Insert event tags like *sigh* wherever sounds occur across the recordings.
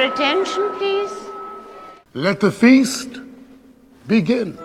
attention, please. Let the feast begin.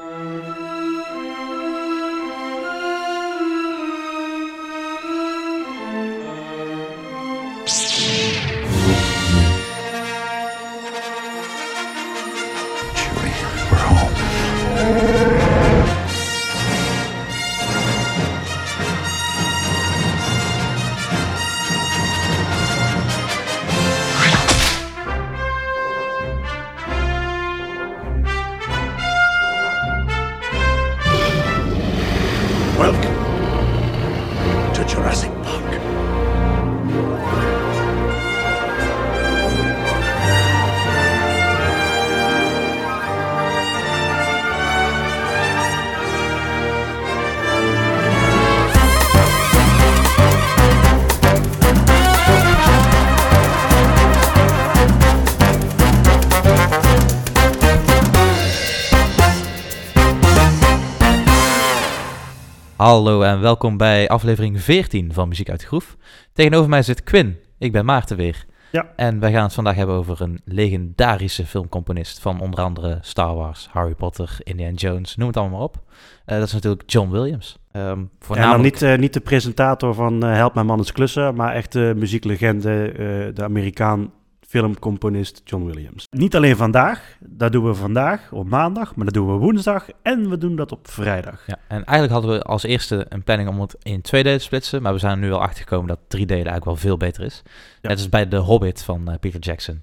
Hallo en welkom bij aflevering 14 van Muziek uit de Groef. Tegenover mij zit Quinn. Ik ben Maarten weer. Ja. En wij gaan het vandaag hebben over een legendarische filmcomponist van onder andere Star Wars, Harry Potter, Indiana Jones, noem het allemaal maar op. Eh, dat is natuurlijk John Williams. Ehm En dan voornamelijk... niet, eh, niet de presentator van eh, Help Mijn Man eens klussen, maar echt de muzieklegende, de Amerikaan filmcomponist John Williams. Niet alleen vandaag, dat doen we vandaag op maandag, maar dat doen we woensdag en we doen dat op vrijdag. Ja, en eigenlijk hadden we als eerste een planning om het in twee delen te splitsen, maar we zijn er nu wel achtergekomen dat drie delen eigenlijk wel veel beter is. Ja. Net als bij The Hobbit van eh, Peter Jackson.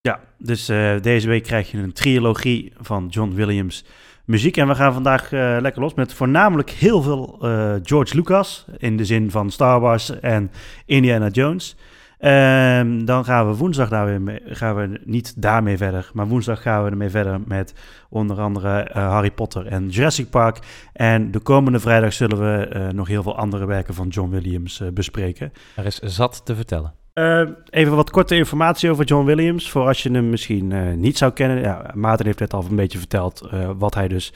Ja, dus eh, deze week krijg je een trilogie van John Williams muziek. En we gaan vandaag eh, lekker los met voornamelijk heel veel George Lucas, in de zin van Star Wars en Indiana Jones. Ehm, dan gaan we woensdag daar weer mee, gaan we niet daarmee verder, maar woensdag gaan we ermee verder met onder andere eh, Harry Potter en Jurassic Park. En de komende vrijdag zullen we eh, nog heel veel andere werken van John Williams eh, bespreken. Er is zat te vertellen. Uh, even wat korte informatie over John Williams. Voor als je hem misschien niet zou kennen. Ja, Maarten heeft net al een beetje verteld wat hij dus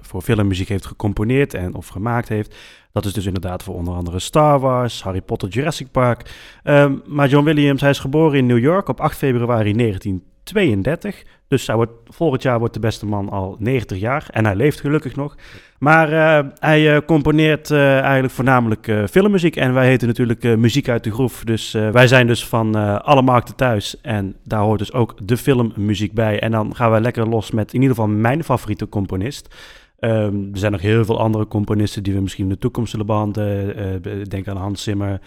voor filmmuziek heeft gecomponeerd en of gemaakt heeft. Dat is dus inderdaad voor onder andere Star Wars, Harry Potter, Jurassic Park. Um, maar John Williams, hij is geboren in New York op 8 februari 1932. Dus hij wordt, volgend jaar wordt de beste man al 90 jaar. En hij leeft gelukkig nog. Maar uh, hij uh, componeert uh, eigenlijk voornamelijk filmmuziek. En wij heten natuurlijk Muziek uit de Groef. Dus wij zijn dus van alle markten thuis. En daar hoort dus ook de filmmuziek bij. En dan gaan we lekker los met in ieder geval mijn favoriete componist. Um, er zijn nog heel veel andere componisten die we misschien in de toekomst zullen behandelen. denk aan Hans Zimmer.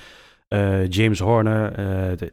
Uh, James Horner, uh, de,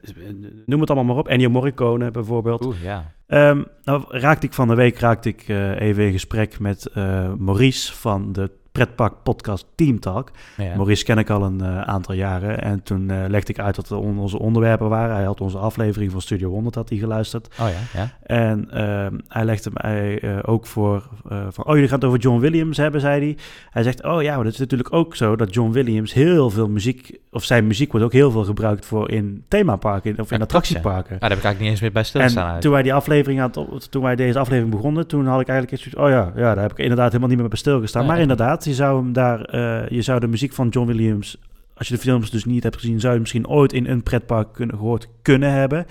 noem het allemaal maar op. Ennio Morricone bijvoorbeeld. Oeh, ja. Um, nou raakte ik van de week raakte ik, even in gesprek met Maurice van de pretpak podcast Team Talk. Ja. Maurice ken ik al een aantal jaren. En toen legde ik uit wat on onze onderwerpen waren. Hij had onze aflevering van Studio 100 had hij geluisterd. Oh ja, ja. En ehm, hij legde mij ook voor van... Oh, jullie gaan het over John Williams hebben, zei hij. Hij zegt, oh ja, maar dat is natuurlijk ook zo... dat John Williams heel veel muziek... of zijn muziek wordt ook heel veel gebruikt voor in themaparken... of in attractieparken. Ja, daar heb ik eigenlijk niet eens meer bij stilgestaan. En toen wij die aflevering had, toen wij deze aflevering begonnen, toen had ik eigenlijk iets oh ja, ja, daar heb ik inderdaad helemaal niet meer bij stilgestaan. Ja, maar inderdaad, je zou hem daar, uh, je zou de muziek van John Williams, als je de films dus niet hebt gezien, zou je misschien ooit in een pretpark kunnen, gehoord kunnen hebben.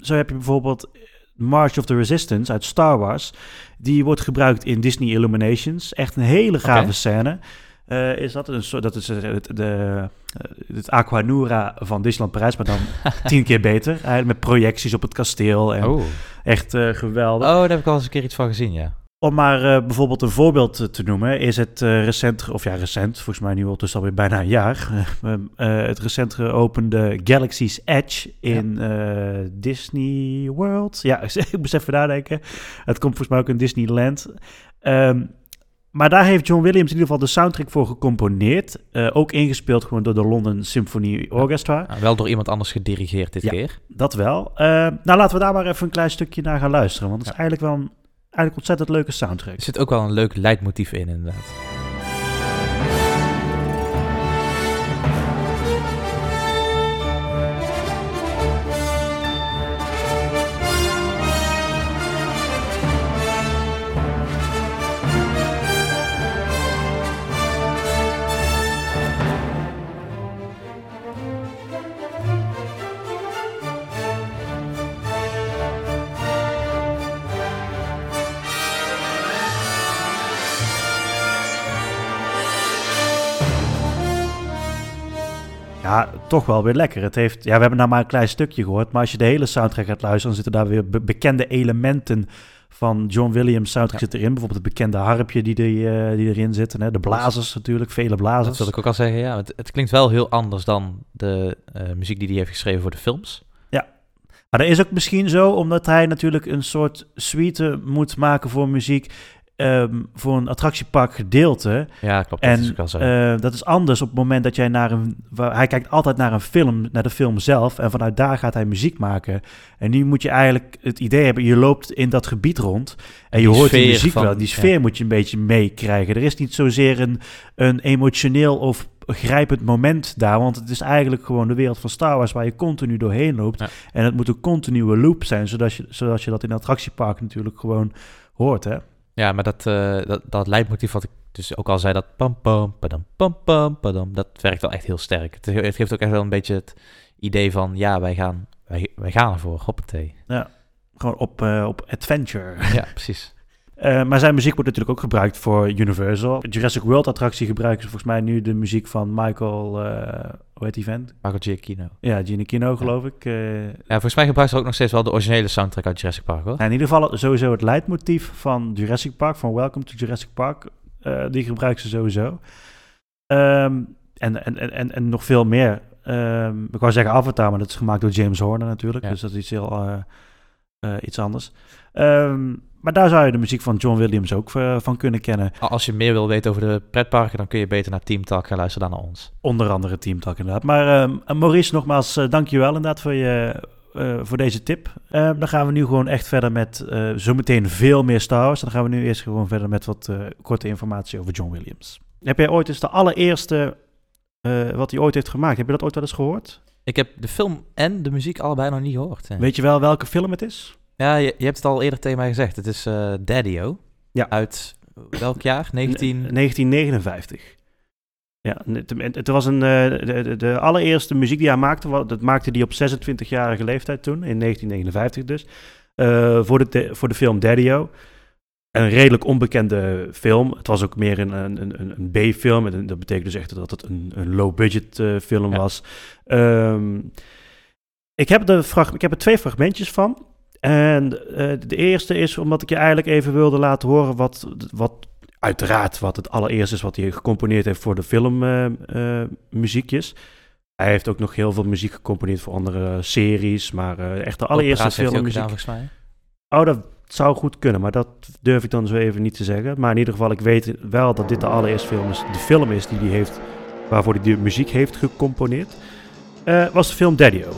Zo heb je bijvoorbeeld March of the Resistance uit Star Wars. Die wordt gebruikt in Disney Illuminations. Echt een hele gave scène. Uh, is dat een soort, dat is het, de, het Aquanura van Disneyland Parijs, maar dan *laughs* tien keer beter. Met projecties op het kasteel en Oh. echt uh, geweldig. oh, daar heb ik al eens een keer iets van gezien, ja. Om maar uh, bijvoorbeeld een voorbeeld te noemen, is het uh, recent, of ja, recent, volgens mij nu al dus alweer bijna een jaar, uh, *laughs* het recent geopende Galaxy's Edge in ja. Disney World. Ja, *laughs* ik moest even nadenken. Het komt volgens mij ook in Disneyland. Um, maar daar heeft John Williams in ieder geval de soundtrack voor gecomponeerd. Uh, ook ingespeeld gewoon door de London Symphony Orchestra. Ja, wel door iemand anders gedirigeerd dit ja, keer. Dat wel. Uh, nou, laten we daar maar even een klein stukje naar gaan luisteren. Want het is eigenlijk wel een eigenlijk ontzettend leuke soundtrack. Er zit ook wel een leuk leidmotief in, inderdaad. Ja, toch wel weer lekker. Het heeft, ja, we hebben nou maar een klein stukje gehoord, maar als je de hele soundtrack gaat luisteren, dan zitten daar weer be- bekende elementen van John Williams soundtrack Ja. zit erin. Bijvoorbeeld het bekende harpje die, die, eh, die erin zitten. Hè? De blazers natuurlijk, vele Dat blazers. wil ik ook al zeggen, ja. Het, het klinkt wel heel anders dan de eh, muziek die hij heeft geschreven voor de films. Maar dat is ook misschien zo, omdat hij natuurlijk een soort suite moet maken voor muziek. Ehm, voor een attractiepark gedeelte. Ja, klopt. Dat En is wel zo. eh, dat is anders op het moment dat jij naar een. hij kijkt altijd naar een film, naar de film zelf. En vanuit daar gaat hij muziek maken. En nu moet je eigenlijk het idee hebben: je loopt in dat gebied rond. En je Die hoort die sfeer muziek van- wel. Die ja. sfeer moet je een beetje meekrijgen. Er is niet zozeer een, een emotioneel of grijpend moment daar. Want het is eigenlijk gewoon de wereld van Star Wars waar je continu doorheen loopt. Ja. En het moet een continue loop zijn, zodat je, zoals je dat in een attractiepark natuurlijk gewoon hoort. Hè? Ja, maar dat, eh, dat, dat leidmotief wat ik dus ook al zei, dat pam pam padam pam pam padam, dat werkt wel echt heel sterk. Het, het geeft ook echt wel een beetje het idee van, ja, wij gaan, wij, wij gaan ervoor, hoppatee. Gewoon op, eh, op adventure. Ja, precies. Eh, maar zijn muziek wordt natuurlijk ook gebruikt voor Universal. Jurassic World attractie gebruiken ze volgens mij nu de muziek van Michael, eh hoe heet die vent? Michael Giacchino. Ja, Giannichino geloof ik. Eh, Ja, volgens mij gebruikt ze ook nog steeds wel de originele soundtrack uit Jurassic Park, hoor. in ieder geval sowieso het leidmotief van Jurassic Park, van Welcome to Jurassic Park, die gebruiken ze sowieso. Ehm, en, en, en, en, en nog veel meer. Ehm, ik wou zeggen Avatar, maar dat is gemaakt door James Horner natuurlijk. Dus dat is iets heel iets anders. Ehm, maar daar zou je de muziek van John Williams ook eh, van kunnen kennen. Als je meer wil weten over de pretparken, dan kun je beter naar Team Talk gaan luisteren dan naar ons. Onder andere Team Talk inderdaad. Maar ehm, Maurice, nogmaals, uh, dankjewel inderdaad voor, je, uh, voor deze tip. Uh, dan gaan we nu gewoon echt verder met zometeen veel meer Star Wars. Dan gaan we nu eerst gewoon verder met wat korte informatie over John Williams. Heb jij ooit eens de allereerste wat hij ooit heeft gemaakt? Heb je dat ooit wel eens gehoord? Ik heb de film en de muziek allebei nog niet gehoord. Hè. Weet je wel welke film het is? Ja, je, je hebt het al eerder tegen mij gezegd. Het is uh, Daddy-O. Ja. Uit welk jaar? 19... 1959. Ja, het, het was een, uh, de, de, de, allereerste muziek die hij maakte, dat maakte hij op 26-jarige leeftijd toen, in 1959 dus, uh, voor, de, voor de film Daddy-O. Een redelijk onbekende film. Het was ook meer een, een, een, een B-film. En dat betekent dus echt dat het een, een low-budget uh, film ja. was. Um, ik, heb de ik heb er twee fragmentjes van. En uh, de eerste is omdat ik je eigenlijk even wilde laten horen wat, wat uiteraard wat het allereerste is wat hij gecomponeerd heeft voor de filmmuziekjes. Uh, hij heeft ook nog heel veel muziek gecomponeerd voor andere series, maar echt de allereerste filmmuziek. volgens mij. Oh, dat zou goed kunnen, maar dat durf ik dan zo even niet te zeggen. Maar in ieder geval, ik weet wel dat dit de allereerste film is, de film is die hij heeft, waarvoor hij de muziek heeft gecomponeerd. Uh, was de film Daddy-O.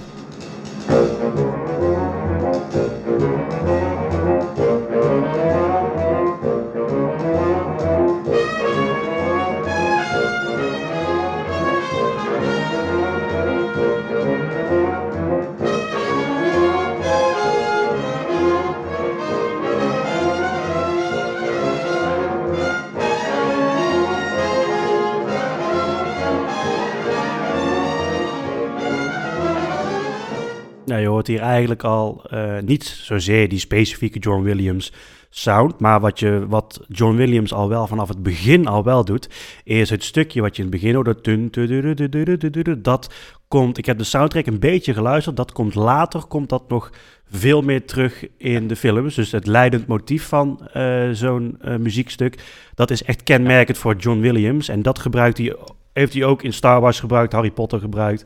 Hoort hier eigenlijk al uh, niet zozeer die specifieke John Williams sound, maar wat, je, wat John Williams al wel vanaf het begin al wel doet, is het stukje wat je in het begin hoort, dat komt, ik heb de soundtrack een beetje geluisterd, dat komt later, komt dat nog veel meer terug in de films, dus het leidend motief van uh, zo'n uh, muziekstuk, dat is echt kenmerkend voor John Williams. En dat gebruikt hij, heeft hij ook in Star Wars gebruikt, Harry Potter gebruikt,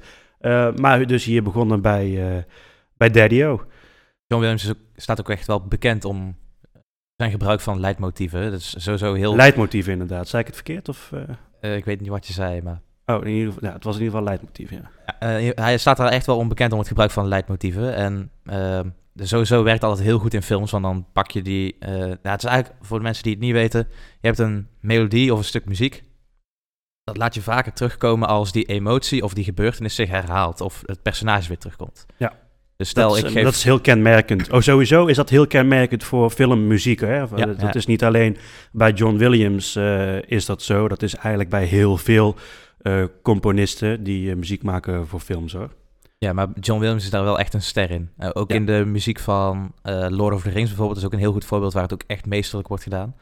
maar dus hier begonnen bij, bij Daddy-O. John Williams ook, staat ook echt wel bekend om zijn gebruik van leidmotieven. Dat is sowieso heel... Leidmotieven inderdaad. Zei ik het verkeerd? Of, uh... ik weet niet wat je zei, maar... Oh, in ieder geval, ja, het was in ieder geval leidmotieven, ja. hij staat er echt wel onbekend om het gebruik van leidmotieven. En ehm, sowieso werkt altijd heel goed in films, want dan pak je die... nou, het is eigenlijk, voor de mensen die het niet weten, je hebt een melodie of een stuk muziek dat laat je vaker terugkomen als die emotie of die gebeurtenis zich herhaalt of het personage weer terugkomt. Ja. Dus stel, dat, is, ik geef... dat is heel kenmerkend. Oh, sowieso is dat heel kenmerkend voor filmmuziek. Hè? Ja, dat ja. is niet alleen bij John Williams uh, is dat zo. Dat is eigenlijk bij heel veel uh, componisten die uh, muziek maken voor films hoor. Ja, maar John Williams is daar wel echt een ster in. Ook ja. in de muziek van Lord of the Rings bijvoorbeeld is ook een heel goed voorbeeld waar het ook echt meesterlijk wordt gedaan.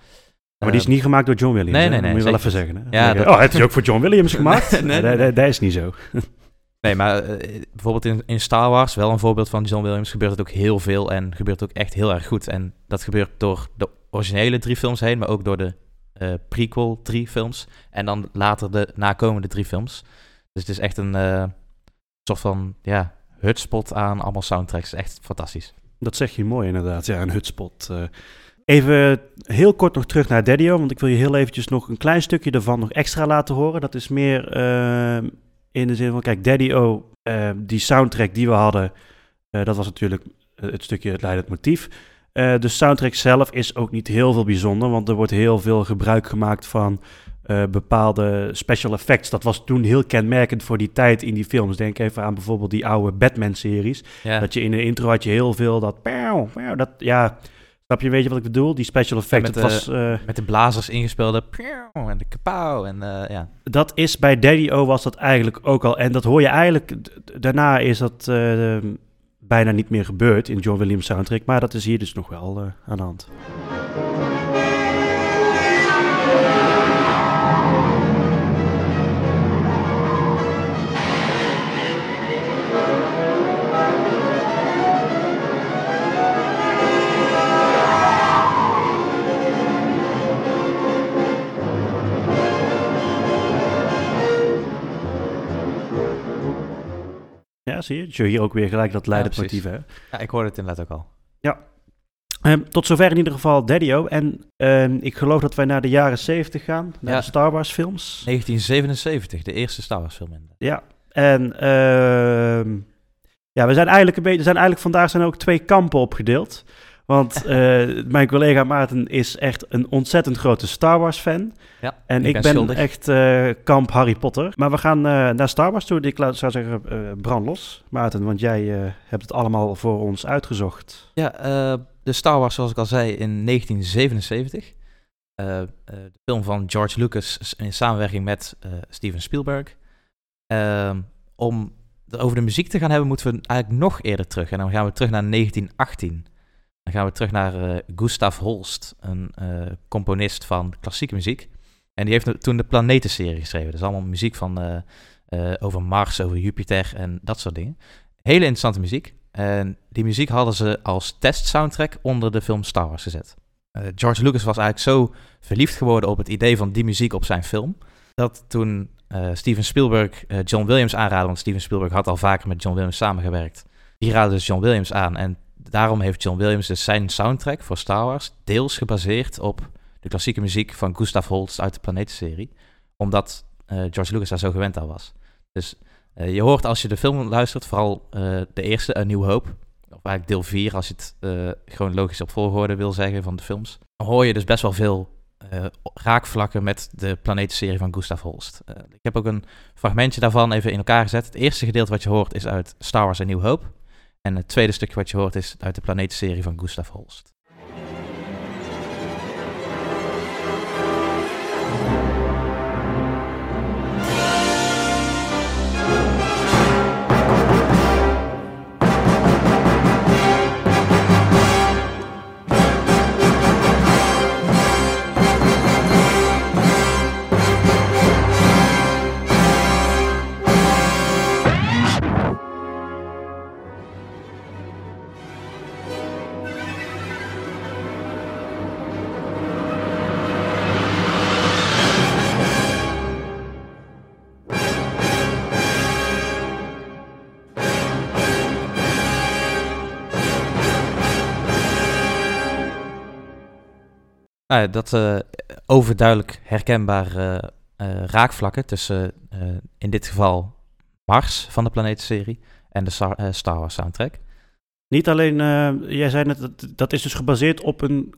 Maar die is niet gemaakt door John Williams. Nee, nee, nee. Dat moet je wel even zeggen. Hè? Ja, dat... Oh, het is ook voor John Williams *laughs* gemaakt? nee, nee, dat is niet zo. *laughs* Nee, maar eh, bijvoorbeeld in, in Star Wars, wel een voorbeeld van John Williams, gebeurt het ook heel veel en gebeurt ook echt heel erg goed. En dat gebeurt door de originele drie films heen, maar ook door de eh, prequel drie films. En dan later de nakomende drie films. Dus het is echt een eh, soort van, ja, hutspot aan allemaal soundtracks. Echt fantastisch. Dat zeg je mooi inderdaad, ja, een hutspot. even heel kort nog terug naar Daddy-O, want ik wil je heel eventjes nog een klein stukje ervan nog extra laten horen. Dat is meer in de zin van, kijk, Daddy-O, eh, die soundtrack die we hadden, eh, dat was natuurlijk het stukje het leidend motief. Eh, de soundtrack zelf is ook niet heel veel bijzonder, want er wordt heel veel gebruik gemaakt van bepaalde special effects. Dat was toen heel kenmerkend voor die tijd in die films. Denk even aan bijvoorbeeld die oude Batman-series. Ja, Dat je in de intro had je heel veel dat... Dat ja, snap je, weet je wat ik bedoel? Die special effects. met de- was, eh, met de blazers ingespeelde en de kapauw en eh, ja. dat is bij Daddy-O was dat eigenlijk ook al. En dat hoor je eigenlijk... Daarna is dat eh, bijna niet meer gebeurd in John Williams soundtrack. Maar dat is hier dus nog wel eh, aan de hand. Zie je? Dus hier ook weer gelijk dat motief, hè? ja, ik hoorde het inderdaad ook al. Ehm, tot zover in ieder geval Daddy-O. En ehm, ik geloof dat wij naar de jaren 70 gaan, naar Ja. de Star Wars films. 1977, de eerste Star Wars film inderdaad. Ja, en ehm, ja, we zijn eigenlijk een beetje, er zijn eigenlijk vandaag zijn ook twee kampen opgedeeld. Want eh, mijn collega Maarten is echt een ontzettend grote Star Wars fan. Ja, En ik, ben, echt eh, kamp Harry Potter. Maar we gaan eh, naar Star Wars toe. Ik zou zeggen, brand los, Maarten, want jij hebt het allemaal voor ons uitgezocht. Ja, de Star Wars, zoals ik al zei, in 1977. Eh, eh, de film van George Lucas in samenwerking met Steven Spielberg. Ehm, om over de muziek te gaan hebben, moeten we eigenlijk nog eerder terug. En dan gaan we terug naar 1918. Dan gaan we terug naar eh, Gustav Holst, een eh, componist van klassieke muziek. En die heeft toen de Planetenserie geschreven. Dus allemaal muziek van, eh, over Mars, over Jupiter en dat soort dingen. Hele interessante muziek. En die muziek hadden ze als test-soundtrack onder de film Star Wars gezet. George Lucas was eigenlijk zo verliefd geworden op het idee van die muziek op zijn film, dat toen Steven Spielberg John Williams aanraadde, want Steven Spielberg had al vaker met John Williams samengewerkt, die raadde dus John Williams aan. En daarom heeft John Williams dus zijn soundtrack voor Star Wars deels gebaseerd op de klassieke muziek van Gustav Holst uit de Planetenserie, omdat eh, George Lucas daar zo gewend aan was. Dus eh, je hoort als je de film luistert, vooral eh, de eerste, A New Hope, of eigenlijk deel 4, als je het gewoon logisch op volgorde wil zeggen van de films, hoor je dus best wel veel raakvlakken met de planetenserie van Gustav Holst. Ik heb ook een fragmentje daarvan even in elkaar gezet. Het eerste gedeelte wat je hoort is uit Star Wars A New Hope. En het tweede stukje wat je hoort is uit de planetenserie van Gustav Holst. Nou ja, dat eh, overduidelijk herkenbare eh, raakvlakken tussen eh, in dit geval Mars van de planetenserie en de Star, eh, Star Wars soundtrack. Niet alleen, eh, jij zei net, dat, dat is dus gebaseerd op een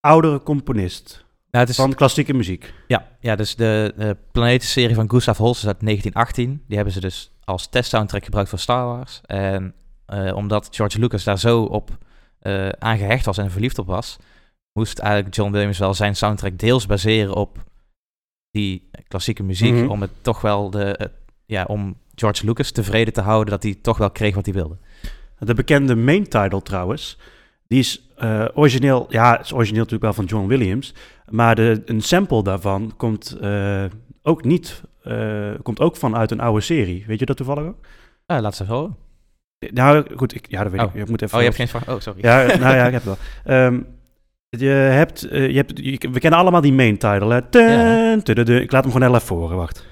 oudere componist Nou, het is, van klassieke muziek. ja, ja, dus de, de planetenserie van Gustav Holst is uit 1918. Die hebben ze dus als testsoundtrack gebruikt voor Star Wars. En eh, omdat George Lucas daar zo op eh aangehecht was en verliefd op was, moest eigenlijk John Williams wel zijn soundtrack deels baseren op die klassieke muziek. Mhm. Om het toch wel de, ja, om George Lucas tevreden te houden dat hij toch wel kreeg wat hij wilde. De bekende main title trouwens, die is eh, origineel, ja, is origineel natuurlijk wel van John Williams, maar de, een sample daarvan komt eh, ook niet eh, komt ook vanuit een oude serie. Weet je dat toevallig ook? Ah, laat ze horen. Nou, goed, ik, ja, dat weet Oh. ik. Ik moet even... Oh, je hebt geen vraag? Oh, sorry. Ja, nou ja, ik heb het wel. *laughs* Ehm, je hebt, eh, je hebt, je- we kennen allemaal die main title. Hè? Ja. Ik laat hem gewoon heel even horen, wacht.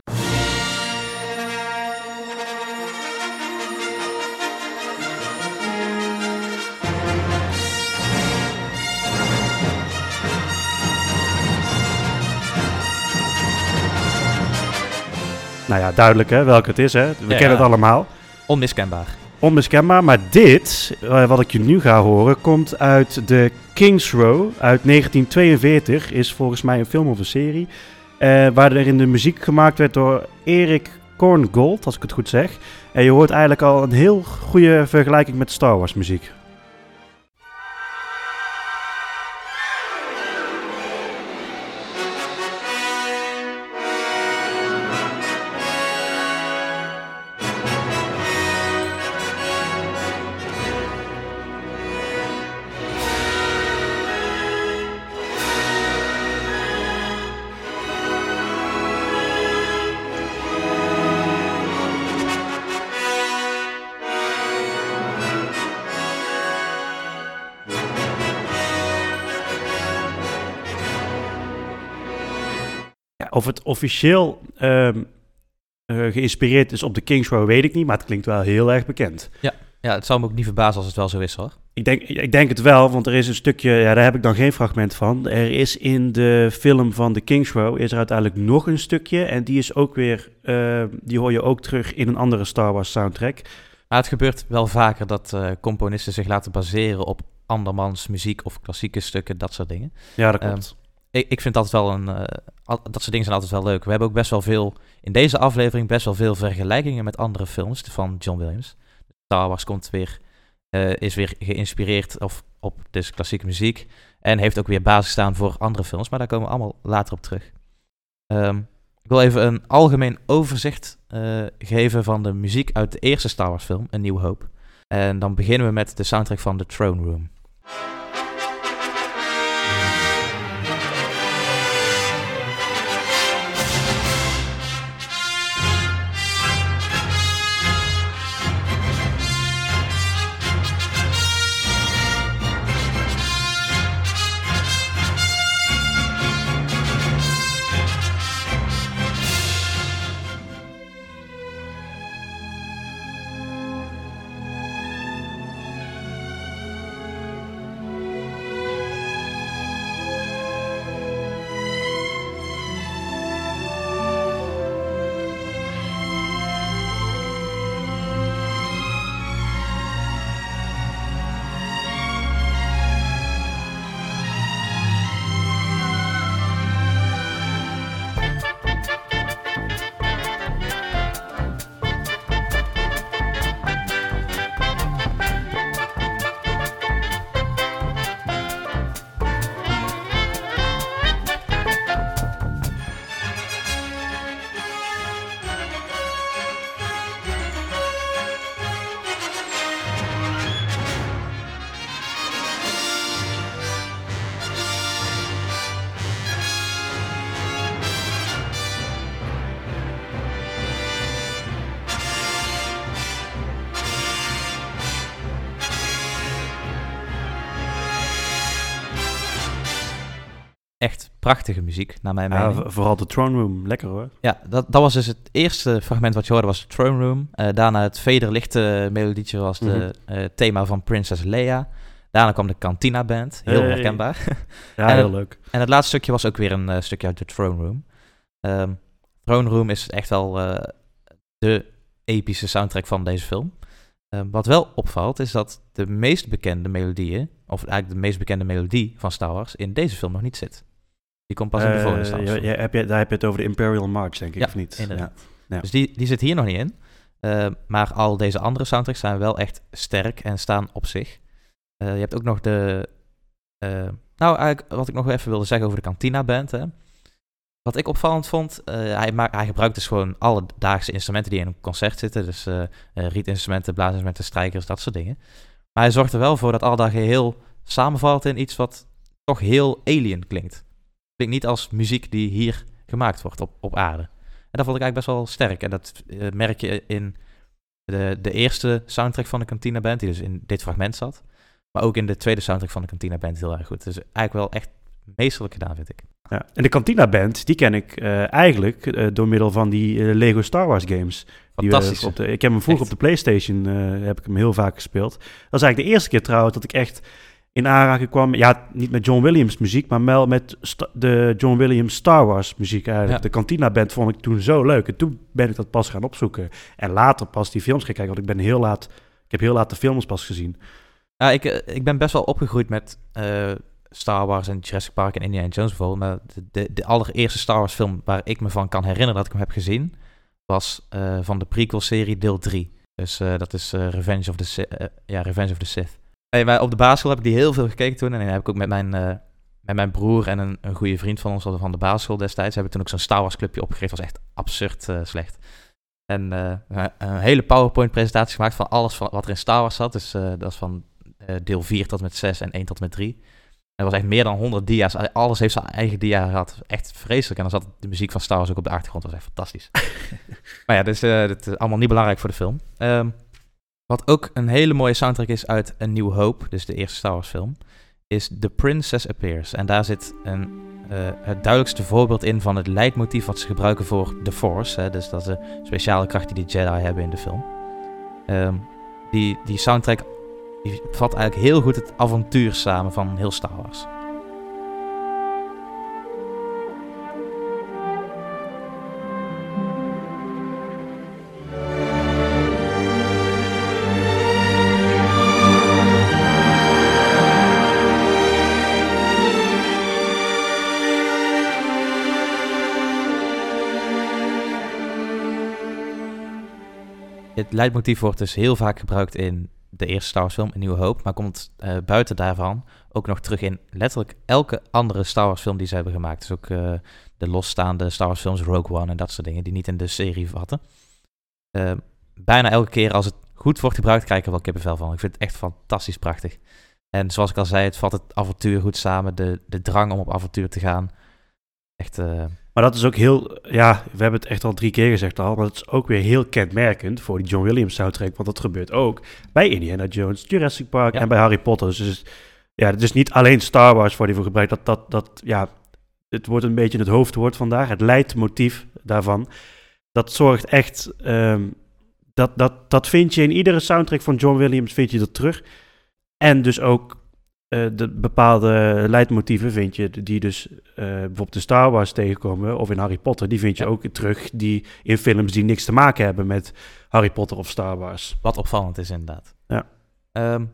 Nou ja, duidelijk hè, welke het is. Hè? We Ja, kennen het allemaal. Onmiskenbaar. Onmiskenbaar, maar dit, eh, wat ik je nu ga horen, komt uit de Kings Row uit 1942. Is volgens mij een film of een serie. eh, waar er in de muziek gemaakt werd door Erik Korngold, als ik het goed zeg. En je hoort eigenlijk al een heel goede vergelijking met Star Wars muziek. Of het officieel ehm, eh, geïnspireerd is op de Kings Row, weet ik niet. Maar het klinkt wel heel erg bekend. Ja, het zou me ook niet verbazen als het wel zo is hoor. Ik denk, ik denk het wel, want er is een stukje, ja, daar heb ik dan geen fragment van. Er is in de film van The Kings Row is er uiteindelijk nog een stukje. En die is ook weer, eh, die hoor je ook terug in een andere Star Wars soundtrack. Maar het gebeurt wel vaker dat eh, componisten zich laten baseren op andermans muziek of klassieke stukken, dat soort dingen. Ja, dat klopt. Ik, ik vind altijd wel een. eh, dat soort dingen zijn altijd wel leuk. We hebben ook best wel veel. In deze aflevering best wel veel vergelijkingen met andere films van John Williams. Star Wars komt weer. eh, is weer geïnspireerd of, op dus klassieke muziek. En heeft ook weer basis staan voor andere films. Maar daar komen we allemaal later op terug. Ehm, ik wil even een algemeen overzicht eh, geven van de muziek uit de eerste Star Wars film, Een Nieuwe Hoop. En dan beginnen we met de soundtrack van The Throne Room. Prachtige muziek, naar mijn Ja, mening. v- vooral de Throne Room, lekker hoor. Ja, dat, dat was dus het eerste fragment wat je hoorde, was de Throne Room. Eh, daarna het vederlichte melodietje was de Mhm. eh, thema van Princess Leia. Daarna kwam de Cantina Band, heel Hey. herkenbaar. *laughs* Ja, En heel het- leuk. en het laatste stukje was ook weer een eh, stukje uit de Throne Room. Ehm Throne Room is echt wel de epische soundtrack van deze film. Ehm, wat wel opvalt is dat de meest bekende melodieën, of eigenlijk de meest bekende melodie van Star Wars, in deze film nog niet zit. Die komt pas in de volgende Eh, ja, heb je, daar heb je het over de Imperial March, denk ik, Ja, of niet? inderdaad. Ja. Dus die, die zit hier nog niet in. Eh, maar al deze andere soundtracks zijn wel echt sterk en staan op zich. Eh, je hebt ook nog de... nou, eigenlijk wat ik nog even wilde zeggen over de Cantina Band. Hè. Wat ik opvallend vond, hij, hij gebruikt dus gewoon alledaagse instrumenten die in een concert zitten. Dus rietinstrumenten, blaasinstrumenten, strijkers, dat soort dingen. Maar hij zorgt er wel voor dat al dat geheel samenvalt in iets wat toch heel alien klinkt. Klinkt niet als muziek die hier gemaakt wordt op, op aarde. En dat vond ik eigenlijk best wel sterk. En dat eh, merk je in de, de eerste soundtrack van de Cantina Band, die dus in dit fragment zat. Maar ook in de tweede soundtrack van de Cantina Band heel erg goed. Dus eigenlijk wel echt meesterlijk gedaan, vind ik. Ja. En de Cantina Band, die ken ik eh, eigenlijk eh, door middel van die Lego Star Wars games. Fantastisch. op de, ik heb hem vroeger op de PlayStation, heb ik hem heel vaak gespeeld. Dat is eigenlijk de eerste keer trouwens dat ik echt in aanraking kwam. Ja, niet met John Williams muziek, maar wel met de John Williams Star Wars muziek eigenlijk. Ja. De Cantina Band vond ik toen zo leuk. En toen ben ik dat pas gaan opzoeken. En later pas die films gaan kijken, want ik ben heel laat... Ik heb heel laat de films pas gezien. Ja, ik, eh, ik ben best wel opgegroeid met eh, Star Wars en Jurassic Park en Indiana Jones bijvoorbeeld. Maar de, de, de allereerste Star Wars film waar ik me van kan herinneren dat ik hem heb gezien, was eh, van de prequel-serie deel 3. Dus eh, dat is eh, Revenge, of the eh, ja, Revenge of the Sith. Maar op de basisschool heb ik die heel veel gekeken toen. En dan heb ik ook met mijn, eh, met mijn broer en een, een goede vriend van ons van de basisschool destijds... hebben toen ook zo'n Star Wars clubje opgericht. was echt absurd eh, slecht. En eh, een hele PowerPoint-presentatie gemaakt van alles van, wat er in Star Wars zat. Dus dat is van deel 4 tot met 6 en 1 tot met 3. Er was echt meer dan 100 dia's. Alles heeft zijn eigen dia gehad. Echt vreselijk. En dan zat de muziek van Star Wars ook op de achtergrond. Dat was echt fantastisch. *laughs* maar ja, dus, dat is allemaal niet belangrijk voor de film. Ehm, wat ook een hele mooie soundtrack is uit A New Hope, dus de eerste Star Wars film, is The Princess Appears. En daar zit een, eh, het duidelijkste voorbeeld in van het leidmotief wat ze gebruiken voor The Force. Hè, dus dat is de speciale kracht die de Jedi hebben in de film. Ehm, die, die soundtrack vat eigenlijk heel goed het avontuur samen van heel Star Wars. Het leidmotief wordt dus heel vaak gebruikt in de eerste Star Wars film, Een Nieuwe Hoop, maar komt eh, buiten daarvan ook nog terug in letterlijk elke andere Star Wars film die ze hebben gemaakt. Dus ook eh, de losstaande Star Wars films, Rogue One en dat soort dingen, die niet in de serie vatten. Eh, bijna elke keer als het goed wordt gebruikt, krijg ik er wel kippenvel van. Ik vind het echt fantastisch prachtig. En zoals ik al zei, het vat het avontuur goed samen, de, de drang om op avontuur te gaan. Echt, eh, Maar dat is ook heel, ja, we hebben het echt al drie keer gezegd al, maar dat is ook weer heel kenmerkend voor die John Williams soundtrack, want dat gebeurt ook bij Indiana Jones, Jurassic Park Ja. en bij Harry Potter. Dus ja, het is niet alleen Star Wars waar die voor gebruikt, dat, dat, dat, ja, het wordt een beetje het hoofdwoord vandaag, het leidmotief daarvan. Dat zorgt echt, ehm, dat, dat, dat vind je in iedere soundtrack van John Williams, vind je dat terug. En dus ook eh, de bepaalde leidmotieven vind je, die dus eh, bijvoorbeeld in Star Wars tegenkomen, of in Harry Potter, die vind je Ja. ook terug die in films die niks te maken hebben met Harry Potter of Star Wars. Wat opvallend is inderdaad. Ja. Ehm,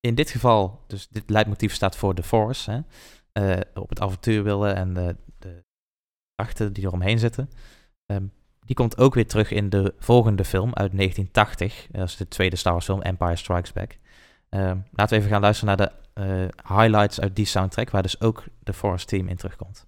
in dit geval, dus dit leidmotief staat voor The Force. Hè? eh, op het avontuur willen en de, de krachten die eromheen zitten. Ehm, die komt ook weer terug in de volgende film uit 1980. Dat is de tweede Star Wars film, Empire Strikes Back. Ehm, laten we even gaan luisteren naar de highlights uit die soundtrack, waar dus ook de Force Team in terugkomt.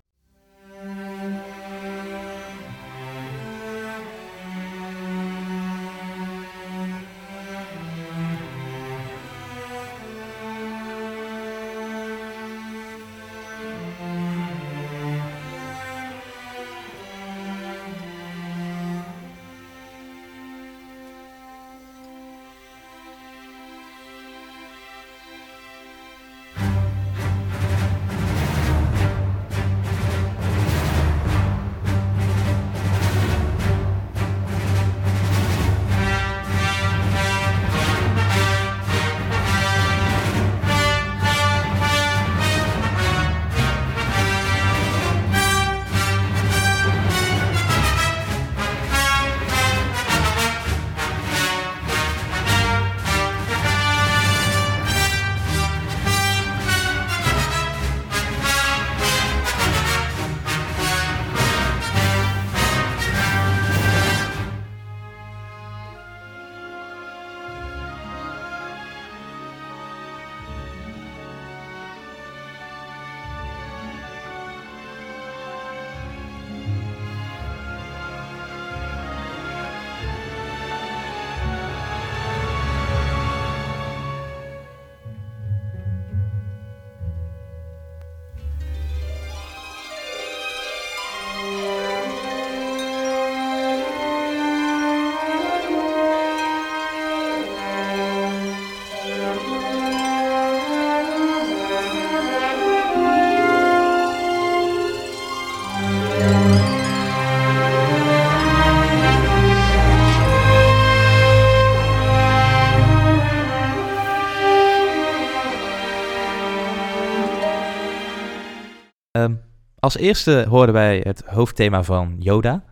Als eerste hoorden wij het hoofdthema van Yoda.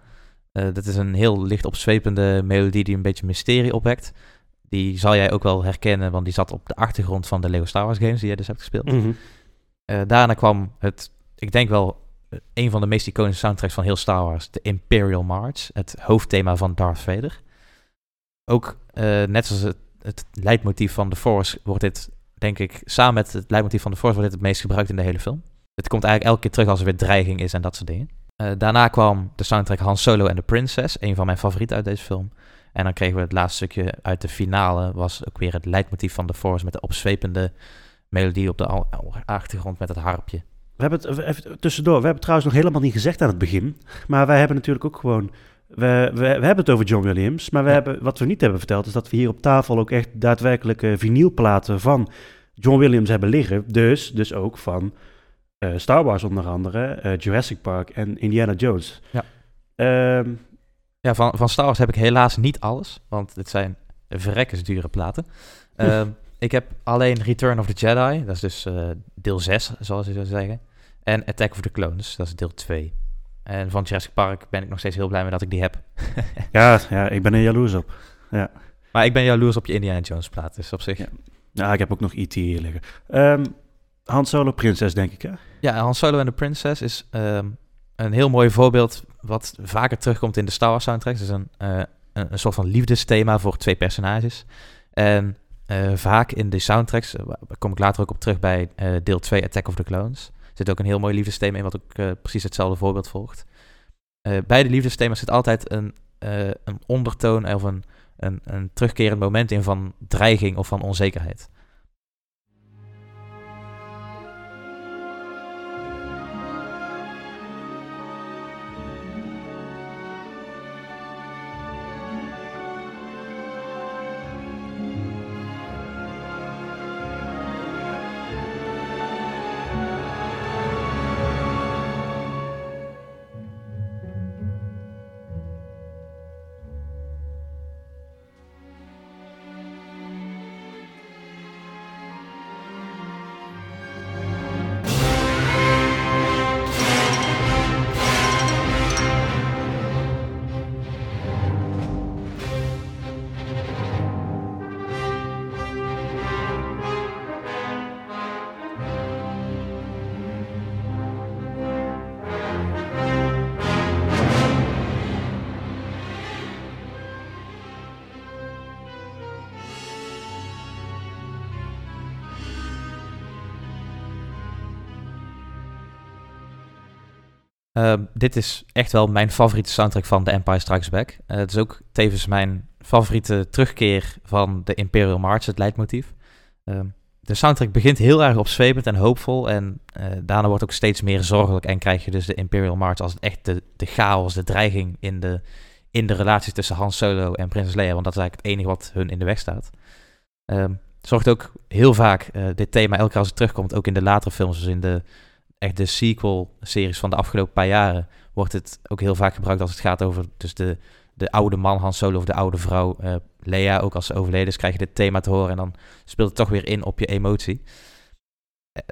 Uh, dat is een heel licht opzwepende melodie die een beetje mysterie opwekt. Die zal jij ook wel herkennen, want die zat op de achtergrond van de Lego Star Wars games die jij dus hebt gespeeld. Mhm. Uh, daarna kwam het, ik denk wel, een van de meest iconische soundtracks van heel Star Wars, de Imperial March, het hoofdthema van Darth Vader. Ook uh, net zoals het, het leidmotief van The Force wordt dit, denk ik, samen met het leidmotief van The Force wordt dit het meest gebruikt in de hele film. Het komt eigenlijk elke keer terug als er weer dreiging is en dat soort dingen. Uh, daarna kwam de soundtrack Han Solo en The Princess, een van mijn favorieten uit deze film. En dan kregen we het laatste stukje uit de finale, was ook weer het leidmotief van The Force met de opzwepende melodie op de achtergrond met het harpje. We hebben het even tussendoor. We hebben trouwens nog helemaal niet gezegd aan het begin. Maar wij hebben natuurlijk ook gewoon. We, we, we hebben het over John Williams. Maar we Ja. hebben, wat we niet hebben verteld. is dat we hier op tafel ook echt daadwerkelijke vinylplaten van John Williams hebben liggen. Dus, dus ook van eh, Star Wars onder andere. eh, Jurassic Park en Indiana Jones. Ja. Ehm, Ja, van, van Star Wars heb ik helaas niet alles, want dit zijn verrekkensdure platen. *laughs* Ehm, ik heb alleen Return of the Jedi, dat is dus eh, deel 6, zoals je zou zeggen. En Attack of the Clones, dat is deel 2. En van Jurassic Park ben ik nog steeds heel blij mee dat ik die heb. *laughs* ja, ja, ik ben er jaloers op. Maar ik ben jaloers op je Indiana Jones plaat, dus op zich... Ja. Ja, Ja, ik heb ook nog E.T. hier liggen. Ehm Han Solo Prinses, denk ik, hè? Han Solo en the Princess is ehm, een heel mooi voorbeeld wat vaker terugkomt in de Star Wars soundtracks. Het is een, eh, een, soort van liefdesthema voor twee personages. En eh, vaak in de soundtracks, eh, daar kom ik later ook op terug bij deel 2 Attack of the Clones, zit ook een heel mooi liefdesthema in wat ook precies hetzelfde voorbeeld volgt. Bij de liefdesthema's zit altijd een, een ondertoon of een, een, een terugkerend moment in van dreiging of van onzekerheid. Uh, dit is echt wel mijn favoriete soundtrack van The Empire Strikes Back. Uh, het is ook tevens mijn favoriete terugkeer van de Imperial March, het leidmotief. Uh, de soundtrack begint heel erg opzwepend en hoopvol en uh, daarna wordt ook steeds meer zorgelijk en krijg je dus de Imperial March als echt de, de chaos, de dreiging in de, in de relatie tussen Han Solo en Prinses Leia, want dat is eigenlijk het enige wat hun in de weg staat. Um, zorgt ook heel vaak, uh, dit thema elke keer als het terugkomt, ook in de latere films, dus in de echt de sequel-series van de afgelopen paar jaren, wordt het ook heel vaak gebruikt als het gaat over dus de, de oude man Han Solo of de oude vrouw uh, Leia. Ook als ze overleden is, krijg je dit thema te horen en dan speelt het toch weer in op je emotie.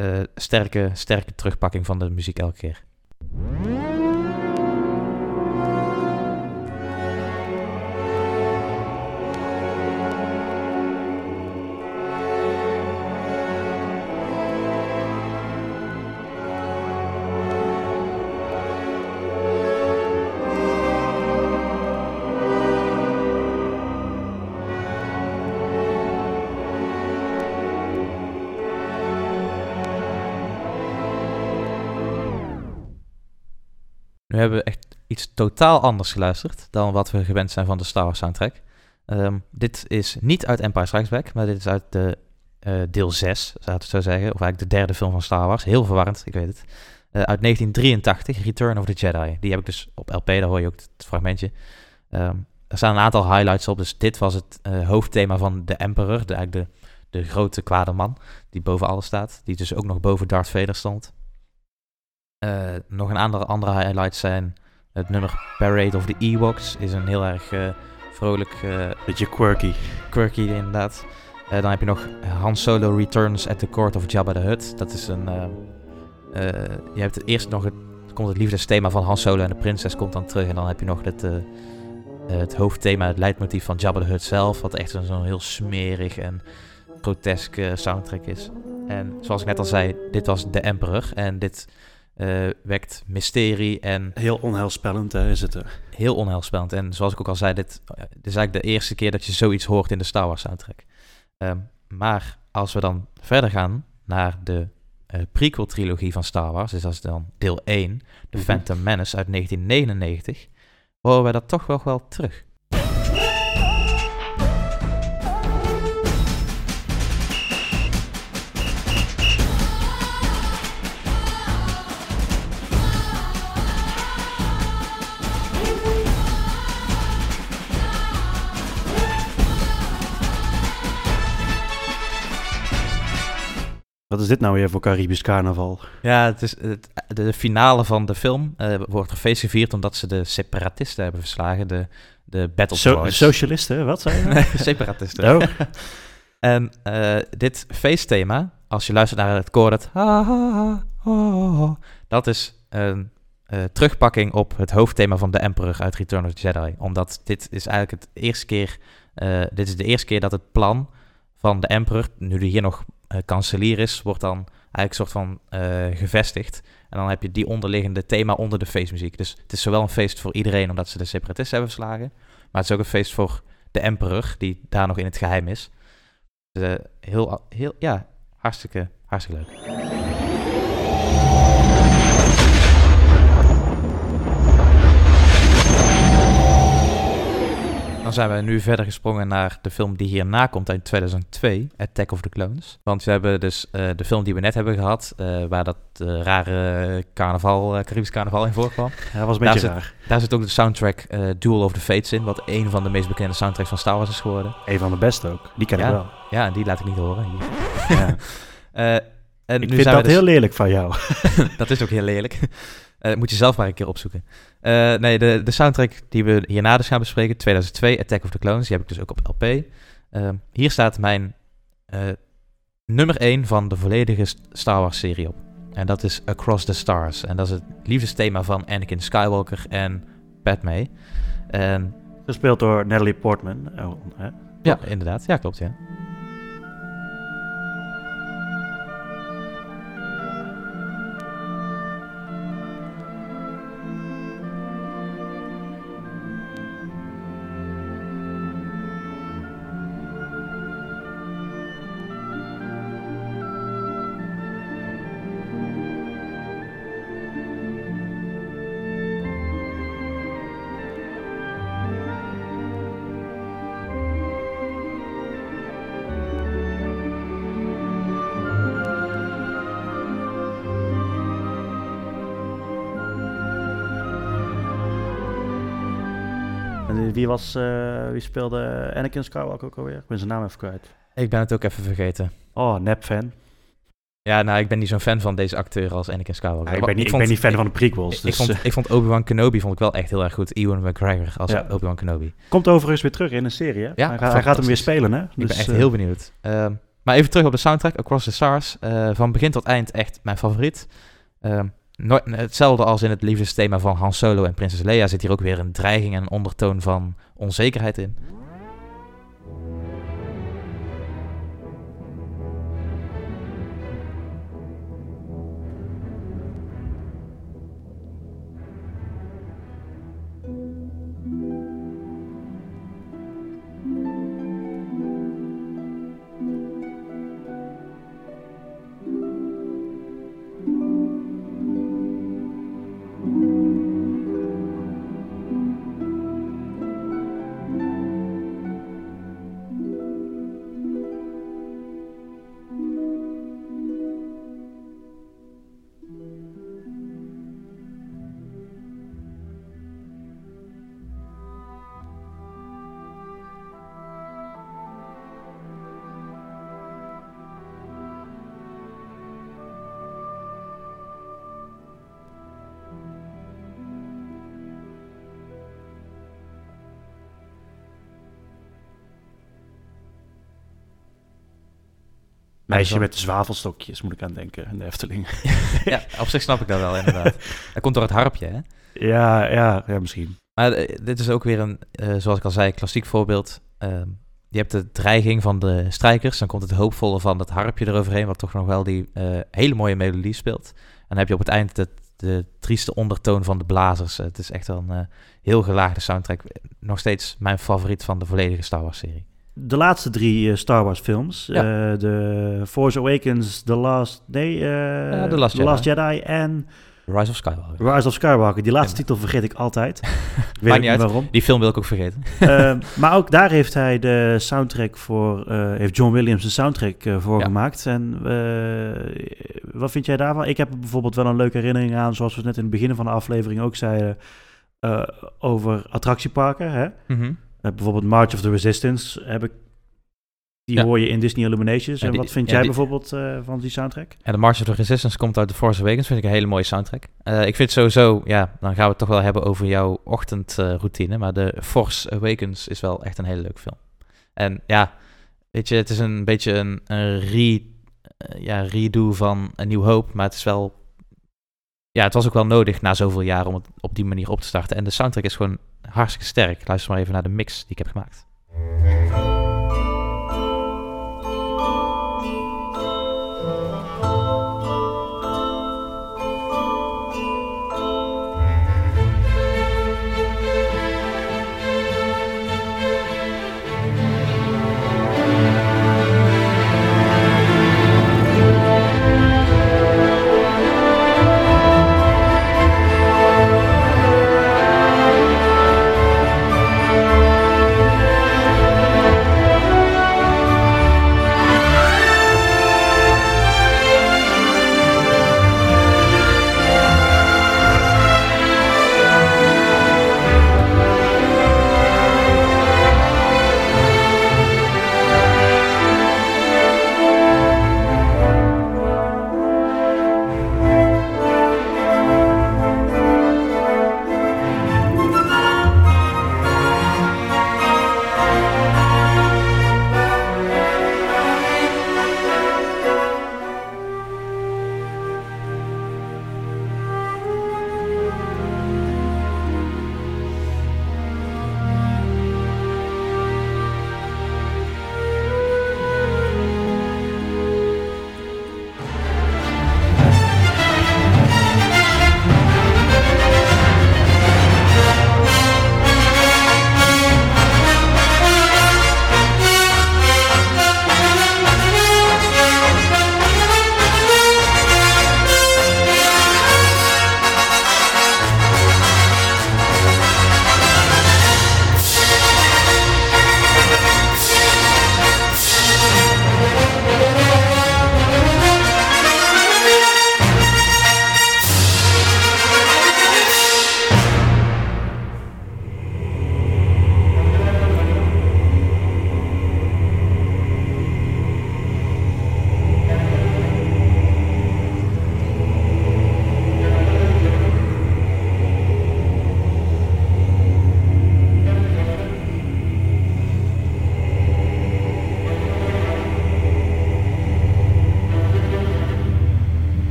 Uh, sterke, sterke terugpakking van de muziek elke keer. Totaal anders geluisterd dan wat we gewend zijn van de Star Wars soundtrack. Um, dit is niet uit Empire Strikes Back, maar dit is uit de uh, deel 6, zou ik het zo zeggen. Of eigenlijk de derde film van Star Wars. Heel verwarrend, ik weet het. Uh, uit 1983, Return of the Jedi. Die heb ik dus op LP, daar hoor je ook het fragmentje. Um, er staan een aantal highlights op. Dus dit was het uh, hoofdthema van de Emperor, de, eigenlijk de, de grote kwade man die boven alles staat. Die dus ook nog boven Darth Vader stond. Nog een andere, andere highlights zijn het nummer Parade of the Ewoks. Is een heel erg uh, vrolijk... Uh, Beetje quirky. Quirky, inderdaad. Uh, dan heb je nog Han Solo Returns at the Court of Jabba the Hutt. Dat is een, eh, je hebt het eerst nog het, komt het liefdesthema van Han Solo en de prinses komt dan terug. En dan heb je nog het, eh, het hoofdthema, het leidmotief van Jabba the Hutt zelf. Wat echt zo'n heel smerig en grotesk eh, soundtrack is. En zoals ik net al zei, dit was de Emperor. En dit eh, wekt mysterie en Heel onheilspellend hè, is het. eh. heel onheilspellend. En zoals ik ook al zei, dit, dit is eigenlijk de eerste keer dat je zoiets hoort in de Star Wars soundtrack. Ehm, maar als we dan verder gaan naar de eh, prequel-trilogie van Star Wars, dus dat is dan deel 1, The Mhm. Phantom Menace uit 1999, horen wij dat toch wel wel terug. Wat is dit nou weer voor Caribisch carnaval? Ja, het is het, de finale van de film eh, wordt er feest gevierd omdat ze de separatisten hebben verslagen, de, de Battle So- socialisten, wat nou? *laughs* Nee, separatisten. Oh, *laughs* En eh, dit feestthema, als je luistert naar het koor, dat, ha, ha, ha, ha, ha, dat is een eh, terugpakking op het hoofdthema van The Emperor uit Return of the Jedi. Omdat dit is eigenlijk het eerste keer, dit is de eerste keer dat het plan van de Emperor, nu die hier nog kanselier is, wordt dan eigenlijk een soort van eh, gevestigd. En dan heb je die onderliggende thema onder de feestmuziek. Dus het is zowel een feest voor iedereen omdat ze de separatisten hebben verslagen, maar het is ook een feest voor de Emperor, die daar nog in het geheim is. Dus, eh, heel, heel, ja, hartstikke, hartstikke leuk. Zijn we nu verder gesprongen naar de film die hierna komt uit 2002, Attack of the Clones. Want we hebben dus eh, de film die we net hebben gehad, eh, waar dat eh, rare carnaval, Caribisch carnaval in voorkwam. dat was een Daar beetje zit- raar. Daar zit ook de soundtrack Duel of the Fates in, wat een van de meest bekende soundtracks van Star Wars is geworden. Een van de beste ook. Die ken Ja. ik wel. Ja, en die laat ik niet horen hier. Ja. *laughs* En Ik nu vind dat dus- heel lelijk van jou. *laughs* dat is ook heel lelijk. Eh moet je zelf maar een keer opzoeken. Eh, nee, de, de soundtrack die we hierna dus gaan bespreken, 2002, Attack of the Clones, die heb ik dus ook op LP. Ehm, hier staat mijn eh, nummer 1 van de volledige St- Star Wars serie op. En dat is Across the Stars. En dat is het liefdesthema van Anakin Skywalker en Padme. En Gespeeld door Natalie Portman. Oh, hè? ja, inderdaad. Ja, klopt, ja. En wie, was, eh, wie speelde Anakin Skywalker ook alweer? Ik ben zijn naam even kwijt. Ik ben het ook even vergeten. Oh, nep-fan. Ja, nou, ik ben niet zo'n fan van deze acteur als Anakin Skywalker. Ja, ik, ben niet, ik vond- ben niet fan ik- van de prequels. Ik, Dus, ik vond, eh, ik vond Obi-Wan Kenobi vond ik wel echt heel erg goed. Ewan McGregor als Ja. Obi-Wan Kenobi. komt overigens weer terug in een serie. Hè? Ja, hij, gaat- hij gaat hem weer spelen, hè? Ik Dus, ben echt eh, heel benieuwd. Ehm, maar even terug op de soundtrack, Across the Stars. Van begin tot eind echt mijn favoriet. Nooit- hetzelfde als in het liefdesthema van Han Solo en Prinses Leia zit hier ook weer een dreiging en een ondertoon van onzekerheid in. Meisje met de zwavelstokjes, moet ik aan denken, in de Efteling. *laughs* ja, op zich snap ik dat wel, inderdaad. dat *laughs* komt door het harpje, hè? ja, ja, ja, misschien. Maar eh, dit is ook weer een, eh, zoals ik al zei, klassiek voorbeeld. Ehm, je hebt de dreiging van de strijkers, dan komt het hoopvolle van het harpje eroverheen, wat toch nog wel die eh, hele mooie melodie speelt. En dan heb je op het eind de, de trieste ondertoon van de blazers. Het is echt wel een eh, heel gelaagde soundtrack. Nog steeds mijn favoriet van de volledige Star Wars serie. De laatste drie eh, Star Wars films. Ja. eh, de Force Awakens, The Last... Nee, eh, Ja, The Last Jedi. en Rise of Skywalker. Rise of Skywalker. Die laatste Ja. titel vergeet ik altijd. *laughs* Weet niet ik niet uit. waarom. Die film wil ik ook vergeten. *laughs* Maar ook daar heeft hij de soundtrack voor... eh, heeft John Williams de soundtrack eh, voor Ja. gemaakt. En wat vind jij daarvan? Ik heb er bijvoorbeeld wel een leuke herinnering aan... zoals we net in het begin van de aflevering ook zeiden... eh, over attractieparken, hè? Mhm. Bijvoorbeeld March of the Resistance heb ik. Die Ja. hoor je in Disney Illuminations. Ja, en die- wat vind ja, jij die- bijvoorbeeld eh, van die soundtrack? En de March of the Resistance komt uit The Force Awakens. Vind ik een hele mooie soundtrack. Eh, ik vind sowieso, ja, dan gaan we het toch wel hebben over jouw ochtendroutine. maar de Force Awakens is wel echt een hele leuke film. En ja, weet je, het is een beetje een, een re, eh, ja, redo van een nieuw hoop. Maar het is wel, ja, het was ook wel nodig na zoveel jaar om het op die manier op te starten. En de soundtrack is gewoon hartstikke sterk. Luister maar even naar de mix die ik heb gemaakt.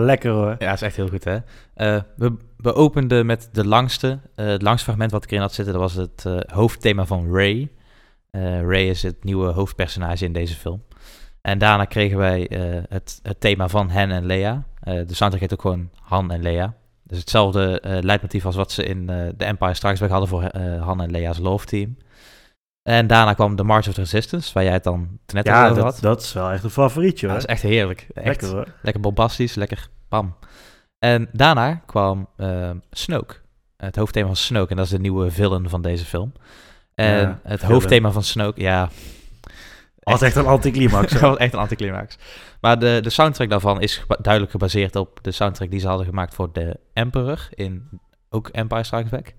Lekker hoor. Ja, is echt heel goed, hè? Eh, we, we openden met de langste. eh, het langste fragment wat ik erin had zitten, dat was het eh, hoofdthema van Ray. Ray is het nieuwe hoofdpersonage in deze film. En daarna kregen wij het, het thema van Han en Leia. Eh, de soundtrack heet ook gewoon Han en Leia. Dus hetzelfde leidmotief als wat ze in The Empire Back hadden voor Han en Leia's Love Team. En daarna kwam The March of the Resistance, waar jij het dan net Ja, over dat, had. dat is wel echt een favorietje Ja, hoor. dat is echt heerlijk. Echt lekker hoor. Lekker bombastisch, lekker bam. En daarna kwam eh, Snoke. Het hoofdthema van Snoke. En dat is de nieuwe villain van deze film. En Ja, het villain. hoofdthema van Snoke, ja... Als echt een anticlimax. *laughs* Dat was echt een anticlimax. Maar de, de soundtrack daarvan is geba- duidelijk gebaseerd op de soundtrack die ze hadden gemaakt voor de Emperor in ook Empire Strikes Back.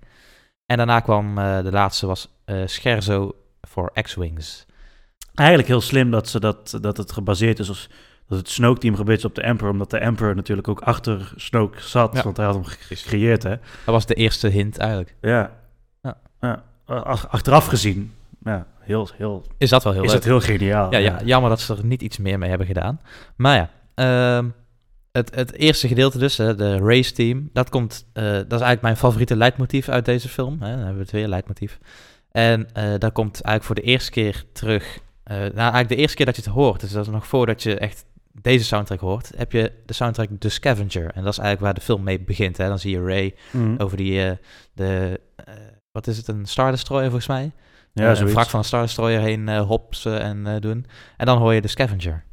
En daarna kwam eh, de laatste was Scherzo voor X-Wings. Eigenlijk heel slim dat, ze dat, dat het gebaseerd is als dat het Snoke-team gebaseerd is op de Emperor, omdat de Emperor natuurlijk ook achter Snoke zat, Ja. want hij had hem ge- gecreëerd, hè. Dat was de eerste hint eigenlijk. Ja. Ja. ja. Ach- achteraf gezien, ja, heel, heel, Is dat wel heel is leuk. het heel geniaal. Ja, ja, jammer dat ze er niet iets meer mee hebben gedaan. Maar ja, ehm, het, het eerste gedeelte dus, hè, de race team, dat komt, eh, dat is eigenlijk mijn favoriete leidmotief uit deze film. Hè. Dan hebben we het weer, leidmotief. En eh dat komt eigenlijk voor de eerste keer terug, eh, nou eigenlijk de eerste keer dat je het hoort, dus dat is nog voordat je echt deze soundtrack hoort, heb je de soundtrack The Scavenger. En dat is eigenlijk waar de film mee begint. Hè. Dan zie je Ray Mhm. over die, eh, de, wat is het, een Star Destroyer volgens mij? Ja, een wrak van een Star Destroyer heen hopsen en doen. En dan hoor je de Scavenger.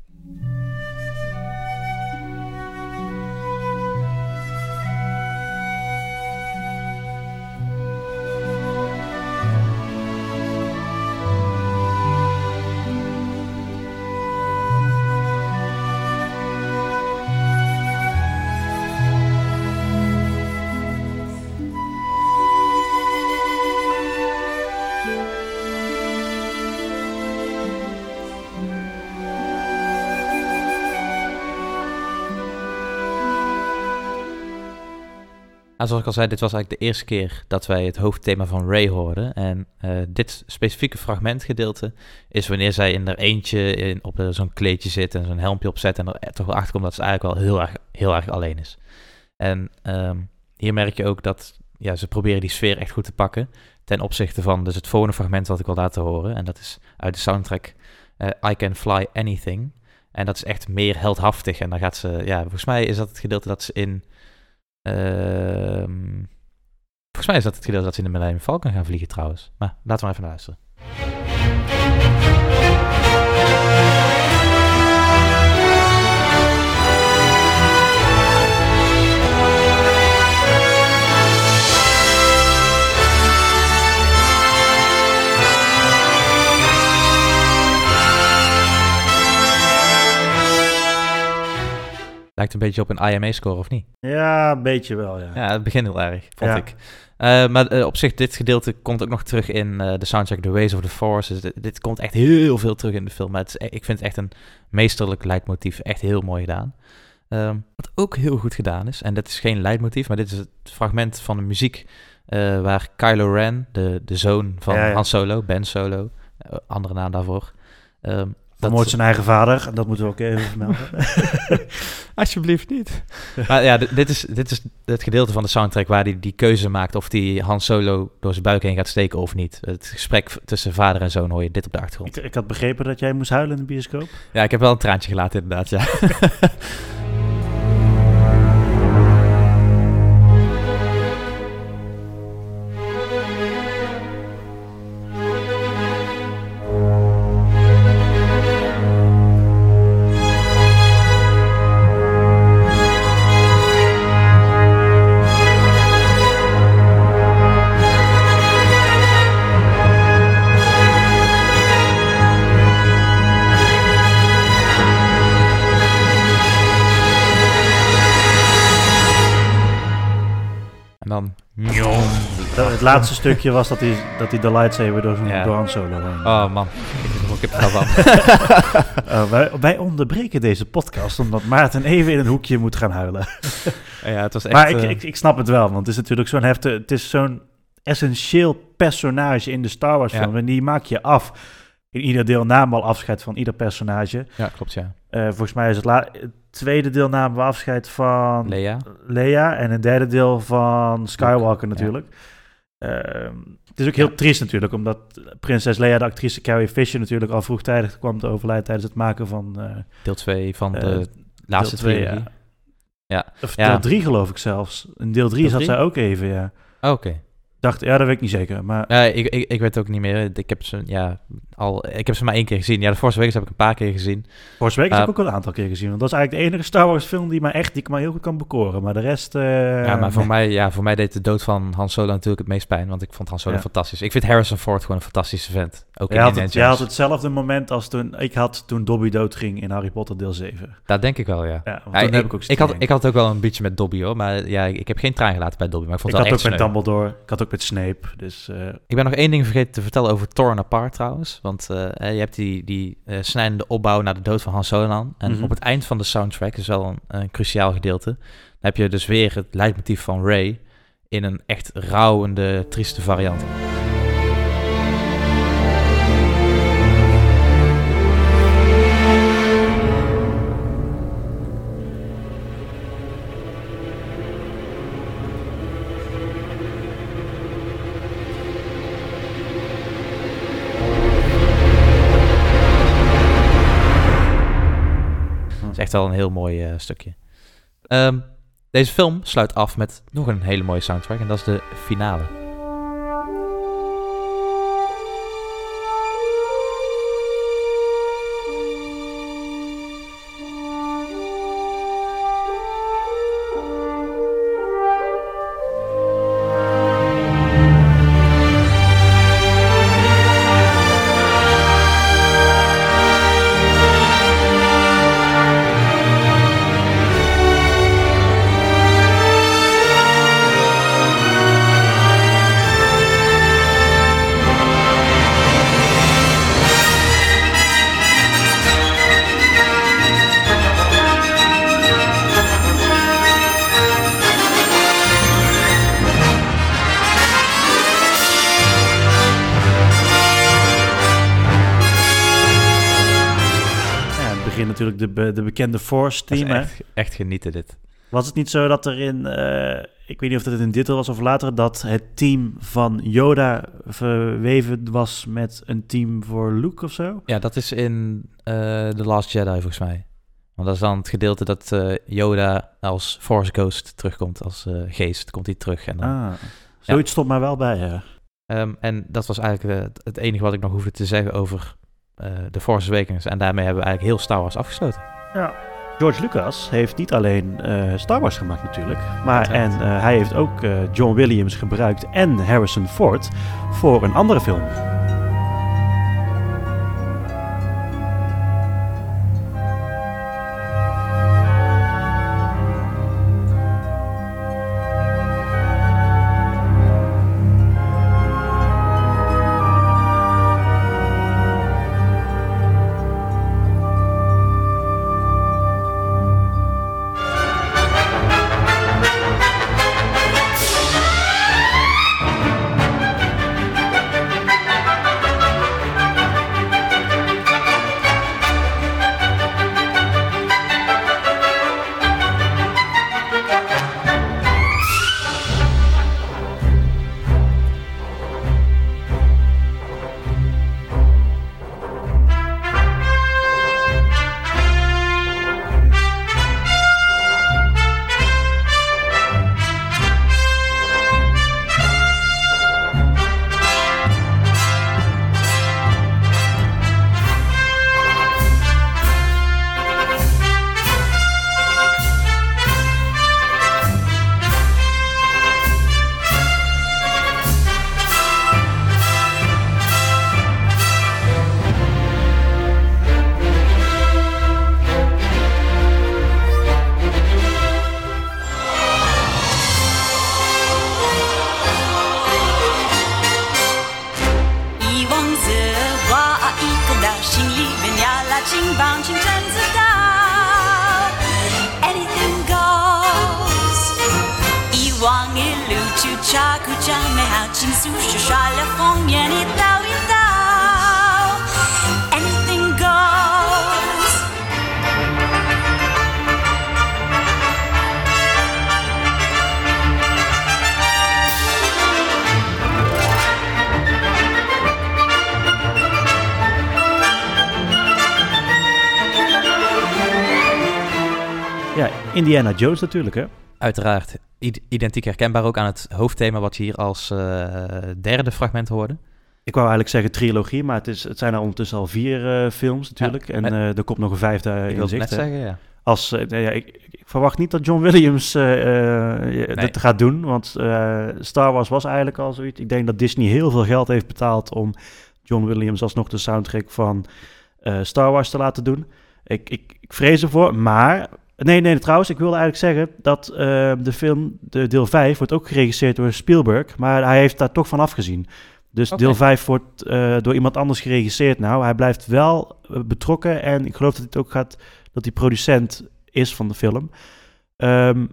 Zoals ik al zei, dit was eigenlijk de eerste keer dat wij het hoofdthema van Ray hoorden. En eh, dit specifieke fragmentgedeelte is wanneer zij in er eentje in, op eh, zo'n kleedje zit en zo'n helmpje opzet en er eh, toch wel achter komt dat ze eigenlijk wel heel erg, heel erg alleen is. En ehm, hier merk je ook dat ja, ze proberen die sfeer echt goed te pakken ten opzichte van dus het volgende fragment wat ik wil laten horen. En dat is uit de soundtrack I Can Fly Anything. En dat is echt meer heldhaftig. En dan gaat ze, ja, volgens mij is dat het gedeelte dat ze in volgens mij is dat het gedeelte dat ze in de Millennium Falcon gaan vliegen trouwens. Maar laten we maar even luisteren. Lijkt een beetje op een IMA-score of niet? Ja, een beetje wel, ja. Ja, het begint heel erg, vond Ja. ik. Eh, maar eh, op zich, dit gedeelte komt ook nog terug in eh, de soundtrack The Ways of the Force. Dus dit, dit komt echt heel veel terug in de film. Maar het is, e- ik vind het echt een meesterlijk leidmotief. Echt heel mooi gedaan. Ehm, wat ook heel goed gedaan is, en dat is geen leidmotief, maar dit is het fragment van de muziek waar Kylo Ren, de, de zoon van Ja, ja. Han Solo, Ben Solo, andere naam daarvoor. ehm, Vermoord zijn eigen vader, dat moeten we ook even vermelden. *laughs* Alsjeblieft niet. maar *laughs* ja, dit, is, dit is het gedeelte van de soundtrack waar hij die keuze maakt of hij Han Solo door zijn buik heen gaat steken of niet. Het gesprek tussen vader en zoon hoor je dit op de achtergrond. ik, ik had begrepen dat jij moest huilen in de bioscoop. Ja, ik heb wel een traantje gelaten inderdaad, ja. *laughs* laatste stukje was dat hij, dat hij de lightsaber door zijn Ja. door Han Solo heen. Oh man, ik heb er ook kippenvel van. *laughs* Eh, wij, wij onderbreken deze podcast omdat Maarten even in een hoekje moet gaan huilen. ja, het was echt... maar ik, eh, ik, ik snap het wel, want het is natuurlijk zo'n heftig... Het is zo'n essentieel personage in de Star Wars Ja. film. En die maak je af. In ieder deel namen al afscheid van ieder personage. Ja, klopt ja. Eh, volgens mij is het, het tweede deel namen we afscheid van Lea. Leia. En een derde deel van Skywalker natuurlijk. Het is ook heel triest natuurlijk, omdat prinses Leia, de actrice Carrie Fisher, natuurlijk al vroegtijdig kwam te overlijden tijdens het maken van eh, Deel 2 van Eh, de laatste twee, trilogie. Of Ja. deel 3 geloof ik zelfs. In deel 3 Deel zat zij ook even, ja. Oh, Oké. Dacht, ja, dat weet ik niet zeker. Maar Ja, ik, ik, ik weet ook niet meer. Ik heb ze, ja, al, ik heb ze maar één keer gezien. Ja, de Force Awakens heb ik een paar keer gezien. Force Awakens Uh, heb ik ook een aantal keer gezien. Want dat is eigenlijk de enige Star Wars film die mij echt die ik me heel goed kan bekoren. Maar de rest... eh, ja, maar voor nee. mij, ja, voor mij deed de dood van Han Solo natuurlijk het meest pijn, want ik vond Han Solo Ja. fantastisch. Ik vind Harrison Ford gewoon een fantastische vent. Ook in Jij had, het, jij had hetzelfde moment als toen ik had toen Dobby doodging in Harry Potter deel 7. Dat denk ik wel, ja. Ja, ik, heb ik ook ik, had, ik had ook wel een beetje met Dobby hoor, maar ja, ik, ik heb geen traan gelaten bij Dobby, maar ik vond Ik het had wel ook echt met. Dumbledore, ik had ook met Snape. Dus eh, Ik ben nog één ding vergeten te vertellen over Torn Apart trouwens. Want eh, je hebt die, die eh, snijdende opbouw naar de dood van Han Solo. En Mhm. op het eind van de soundtrack, is wel een, een cruciaal gedeelte, dan heb je dus weer het leidmotief van Ray in een echt rouwende, trieste variant. Echt wel een heel mooi eh, stukje. Ehm, deze film sluit af met nog een hele mooie soundtrack en dat is de finale. Begin natuurlijk de, be- de bekende Force team. echt, echt genieten dit. Was het niet zo dat er in, eh, ik weet niet of het in dit was of later, dat het team van Yoda verweven was met een team voor Luke of zo? Ja, dat is in eh The Last Jedi volgens mij. Want dat is dan het gedeelte dat eh, Yoda als Force Ghost terugkomt, als geest komt hij terug. En, dan, Ah, zoiets stond mij wel bij, ja. Ehm, en dat was eigenlijk het, enige wat ik nog hoefde te zeggen over The Force Awakens. En daarmee hebben we eigenlijk heel Star Wars afgesloten. ja. George Lucas heeft niet alleen eh, Star Wars gemaakt natuurlijk, maar en eh, hij heeft ook eh, John Williams gebruikt en Harrison Ford voor een andere film. Indiana Jones natuurlijk, hè? Uiteraard id- identiek herkenbaar ook aan het hoofdthema wat je hier als eh, derde fragment hoorde. Ik wou eigenlijk zeggen trilogie, maar het, is, het zijn er ondertussen al vier eh, films natuurlijk. en eh, er komt nog een vijfde ik in wil net zicht. hè. zeggen, ja. Als, ja, ik, ik verwacht niet dat John Williams eh, dit gaat doen, want Star Wars was eigenlijk al zoiets. Ik denk dat Disney heel veel geld heeft betaald om John Williams alsnog de soundtrack van Star Wars te laten doen. Ik, ik, ik vrees ervoor, maar... Nee, nee, trouwens, ik wilde eigenlijk zeggen dat eh, de film, de deel 5, wordt ook geregisseerd door Spielberg, maar hij heeft daar toch van afgezien. Dus deel 5 wordt eh, door iemand anders geregisseerd nou. Hij blijft wel eh, betrokken en ik geloof dat het ook gaat dat hij producent is van de film. Ehm,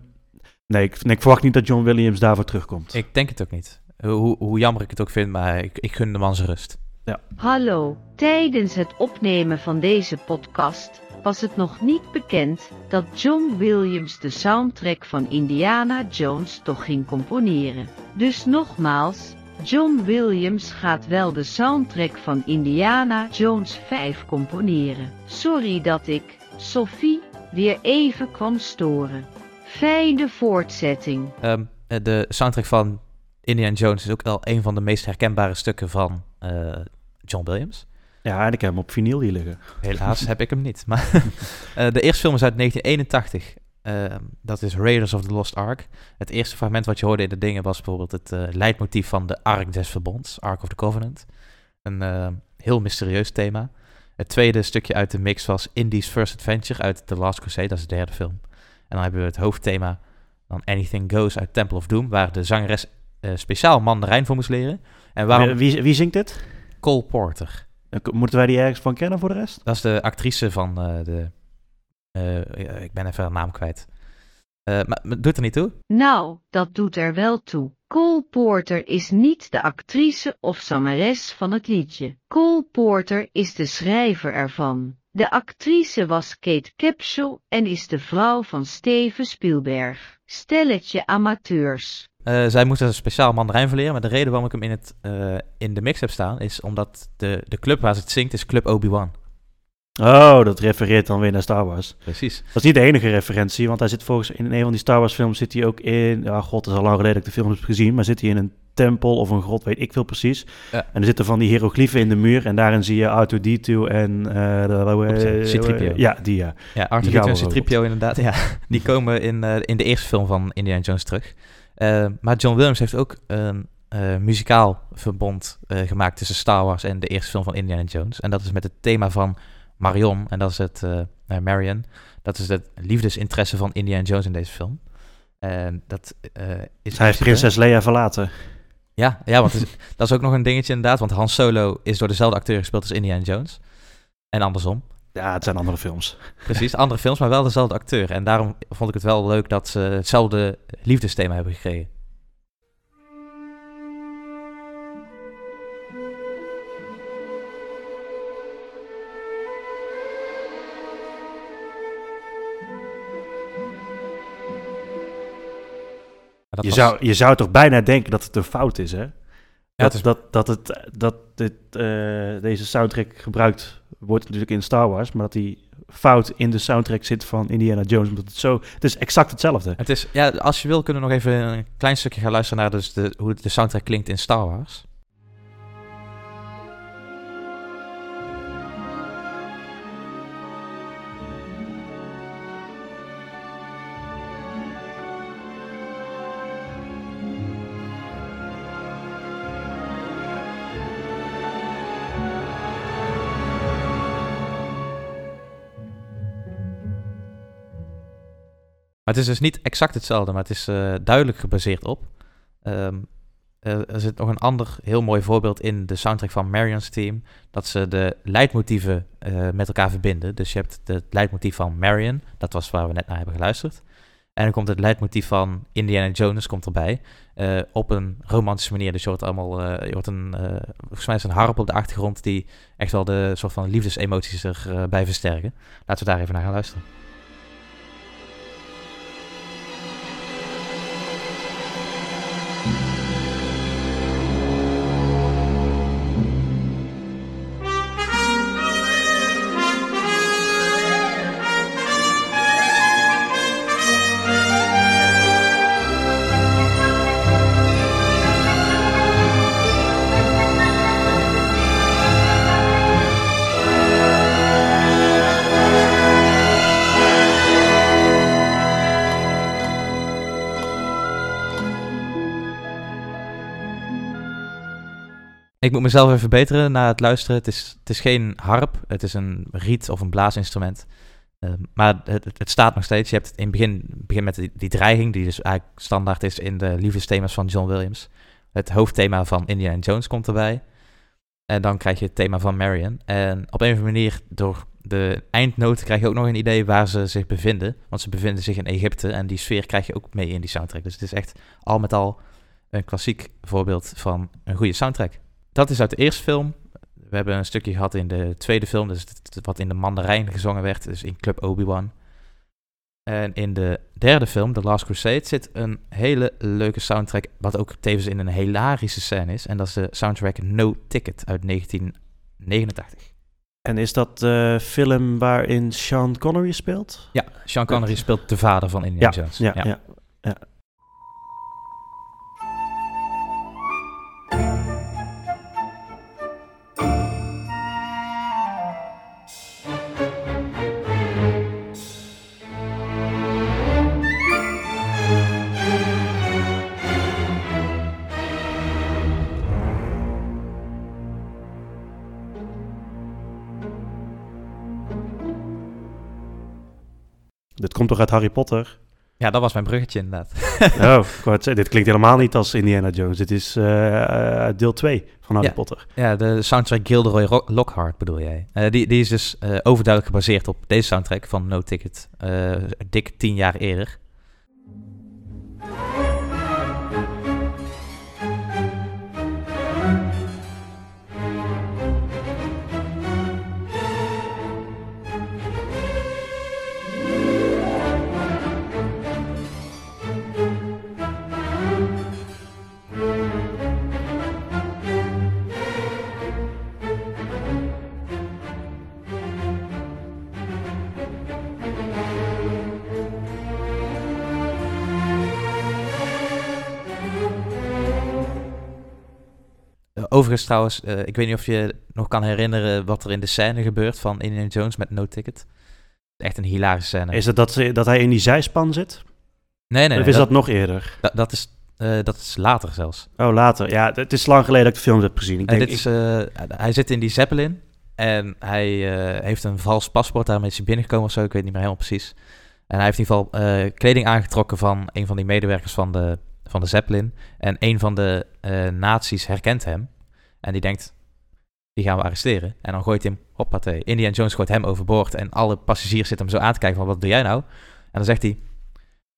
nee, ik, nee, ik verwacht niet dat John Williams daarvoor terugkomt. Ik denk het ook niet. Hoe, hoe jammer ik het ook vind, maar ik, ik gun de man zijn rust. Hallo, tijdens het opnemen van deze podcast was het nog niet bekend dat John Williams de soundtrack van Indiana Jones toch ging componeren. Dus nogmaals, John Williams gaat wel de soundtrack van Indiana Jones 5 componeren. Sorry dat ik, Sophie, weer even kwam storen. Fijne voortzetting. Ehm, eh, de soundtrack van Indiana Jones is ook wel een van de meest herkenbare stukken van eh, John Williams. Ja, en ik heb hem op vinyl hier liggen. Helaas heb ik hem niet. Maar *laughs* eh, de eerste film is uit 1981. Ehm, dat is Raiders of the Lost Ark. Het eerste fragment wat je hoorde in de dingen was bijvoorbeeld het eh, leidmotief van de Ark des Verbonds, Ark of the Covenant. Een eh, heel mysterieus thema. Het tweede stukje uit de mix was Indy's First Adventure uit The Last Crusade, dat is de derde film. En dan hebben we het hoofdthema van Anything Goes uit Temple of Doom, waar de zangeres eh, speciaal Mandarijn voor moest leren. En waarom Wie, wie zingt dit? Cole Porter. Moeten wij die ergens van kennen voor de rest? Dat is de actrice van eh, de. eh, ik ben even haar naam kwijt. Eh, maar, maar doet er niet toe. Nou, dat doet er wel toe. Cole Porter is niet de actrice of zangeres van het liedje. Cole Porter is de schrijver ervan. De actrice was Kate Capshaw en is de vrouw van Steven Spielberg. Stelletje amateurs. Eh, zij moest een speciaal mandarijn verleren. Maar de reden waarom ik hem in, het, eh, in de mix heb staan. is omdat de, de club waar ze het zingt. is Club Obi-Wan. Oh, dat refereert dan weer naar Star Wars. Precies. Dat is niet de enige referentie, want hij zit volgens in een van die Star Wars films zit hij ook in. Ja, god, het is al lang geleden dat ik de film heb gezien, maar zit hij in een tempel of een grot, weet ik veel precies. Ja. En er zitten van die hieroglyphen in de muur en daarin zie je R2D2 en eh de, C-3PO. Ja, die ja. Ja, Arthur gouden en Citripio inderdaad. Ja, *laughs* die komen in, in de eerste film van Indiana Jones terug. Eh, maar John Williams heeft ook een eh, muzikaal verbond eh, gemaakt tussen Star Wars en de eerste film van Indiana Jones. En dat is met het thema van Marion. En dat is het, eh, Marion. Dat is het liefdesinteresse van Indiana Jones in deze film. En dat is... Hij heeft prinses Leia verlaten. Ja, ja want *laughs* is- dat is ook nog een dingetje inderdaad. Want Han Solo is door dezelfde acteur gespeeld als Indiana Jones. En andersom. Ja, het zijn andere films. Precies, andere films, maar wel dezelfde acteur. En daarom vond ik het wel leuk dat ze hetzelfde liefdesthema hebben gekregen. Je was- zou, je zou toch bijna denken dat het een fout is, hè? Dat, is- dat, dat, het, dat dit, eh, deze soundtrack gebruikt wordt natuurlijk in Star Wars, maar dat die fout in de soundtrack zit van Indiana Jones. Omdat het zo, het is exact hetzelfde. Het is, ja, als je wil kunnen we nog even een klein stukje gaan luisteren naar dus de, hoe de soundtrack klinkt in Star Wars. Het is dus niet exact hetzelfde, maar het is eh, duidelijk gebaseerd op. Ehm, eh, er zit nog een ander heel mooi voorbeeld in de soundtrack van Marion's Team. Dat ze de leidmotieven eh, met elkaar verbinden. Dus je hebt het leidmotief van Marion, dat was waar we net naar hebben geluisterd. En dan komt het leidmotief van Indiana Jones komt erbij. op een romantische manier. Dus je hoort allemaal, je hoort een, volgens mij is een harp op de achtergrond die echt wel de soort van liefdesemoties erbij versterken. Laten we daar even naar gaan luisteren. Ik moet mezelf even verbeteren na het luisteren. Het is, het is geen harp, het is een riet of een blaasinstrument. Ehm, maar het, het, staat nog steeds. Je hebt in het begin, begin met die, die dreiging, die dus eigenlijk standaard is in de liefdesthema's van John Williams. Het hoofdthema van Indiana Jones komt erbij. En dan krijg je het thema van Marion. En op een of andere manier, door de eindnoten, krijg je ook nog een idee waar ze zich bevinden. Want ze bevinden zich in Egypte en die sfeer krijg je ook mee in die soundtrack. Dus het is echt al met al een klassiek voorbeeld van een goede soundtrack. Dat is uit de eerste film. We hebben een stukje gehad in de tweede film, dus wat in de Mandarijn gezongen werd, dus in Club Obi-Wan. En in de derde film, The Last Crusade, zit een hele leuke soundtrack, wat ook tevens in een hilarische scène is. En dat is de soundtrack No Ticket uit 1989. En is dat de film waarin Sean Connery speelt? Ja, Sean Connery speelt de vader van Indiana Jones. ja, ja. ja. Dit komt toch uit Harry Potter? Ja, dat was mijn bruggetje inderdaad. *laughs* oh, zeggen, dit klinkt helemaal niet als Indiana Jones. Dit is eh, deel 2 van Harry Ja. Potter. Ja, de soundtrack Gilderoy Ro- Lockhart bedoel jij. Eh, die, die is dus eh, overduidelijk gebaseerd op deze soundtrack van No Ticket. dik tien jaar eerder. Overigens trouwens, eh, ik weet niet of je nog kan herinneren wat er in de scène gebeurt van Indiana Jones met No Ticket. Echt een hilarische scène. Is het dat, dat hij in die zijspan zit? nee, nee, of is dat, nog eerder? dat, dat is, eh, dat is later zelfs. Oh, later. Ja, het is lang geleden dat ik de film heb gezien. Ik En denk, dit is, eh, hij zit in die Zeppelin en hij heeft een vals paspoort. Daarmee is hij binnengekomen of zo, ik weet niet meer helemaal precies. En hij heeft in ieder geval kleding aangetrokken van een van die medewerkers van de, van de Zeppelin. En een van de eh nazi's herkent hem. En die denkt, die gaan we arresteren. En dan gooit hij hem, hoppatee. Indiana Jones gooit hem overboord. En alle passagiers zitten hem zo aan te kijken van, wat doe jij nou? En dan zegt hij,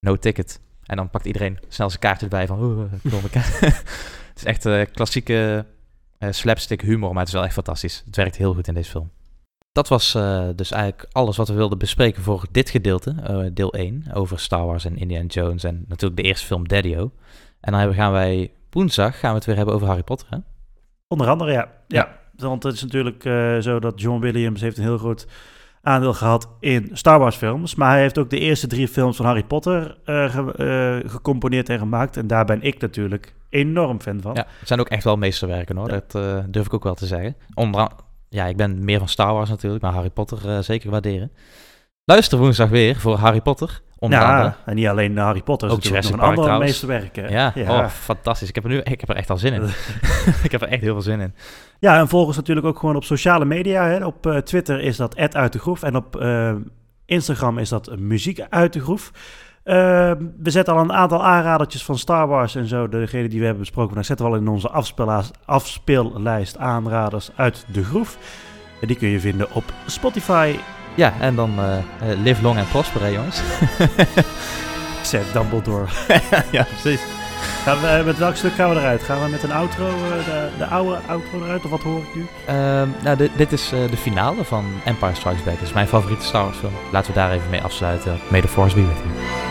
no ticket. En dan pakt iedereen snel zijn kaartje erbij van, ik wil mijn kaart. *laughs* Het is echt eh, klassieke eh, slapstick humor, maar het is wel echt fantastisch. Het werkt heel goed in deze film. Dat was eh, dus eigenlijk alles wat we wilden bespreken voor dit gedeelte, deel 1, over Star Wars en Indiana Jones en natuurlijk de eerste film Daddy-O. En dan gaan wij woensdag gaan we het weer hebben over Harry Potter, hè? Onder andere, ja. ja. Want het is natuurlijk eh, zo dat John Williams heeft een heel groot aandeel gehad in Star Wars films. Maar hij heeft ook de eerste drie films van Harry Potter eh, ge- eh, gecomponeerd en gemaakt. En daar ben ik natuurlijk enorm fan van. Ja, het zijn ook echt wel meesterwerken hoor, Ja. dat durf ik ook wel te zeggen. Onder, ja, ik ben meer van Star Wars natuurlijk, maar Harry Potter zeker waarderen. Luister woensdag weer voor Harry Potter, onder Ja, andere. en niet alleen Harry Potter, er Ook Jurassic nog een Park andere meesterwerken. Ja, Oh, fantastisch. Ik heb, er nu, ik heb er echt al zin in. *laughs* ik heb er echt heel veel zin in. Ja, en volg ons natuurlijk ook gewoon op sociale media. Hè. Op eh, Twitter is dat Ed uit de Groef. En op eh, Instagram is dat Muziek uit de Groef. Eh, we zetten al een aantal aanradertjes van Star Wars en zo. Degene die we hebben besproken. Dan zetten we al in onze afspeellijst aanraders uit de Groef. En die kun je vinden op Spotify. Ja, en dan eh, eh, live long and prosper, hè, jongens. *laughs* Zet Dumbledore. *laughs* ja, precies. Gaan we, met welk stuk gaan we eruit? Gaan we met een outro, eh, de, de oude outro eruit? Of wat hoor ik nu? Ehm, nou, dit, dit is eh, de finale van Empire Strikes Back. Dat is mijn favoriete Star Wars film. Laten we daar even mee afsluiten. May the Force be with you.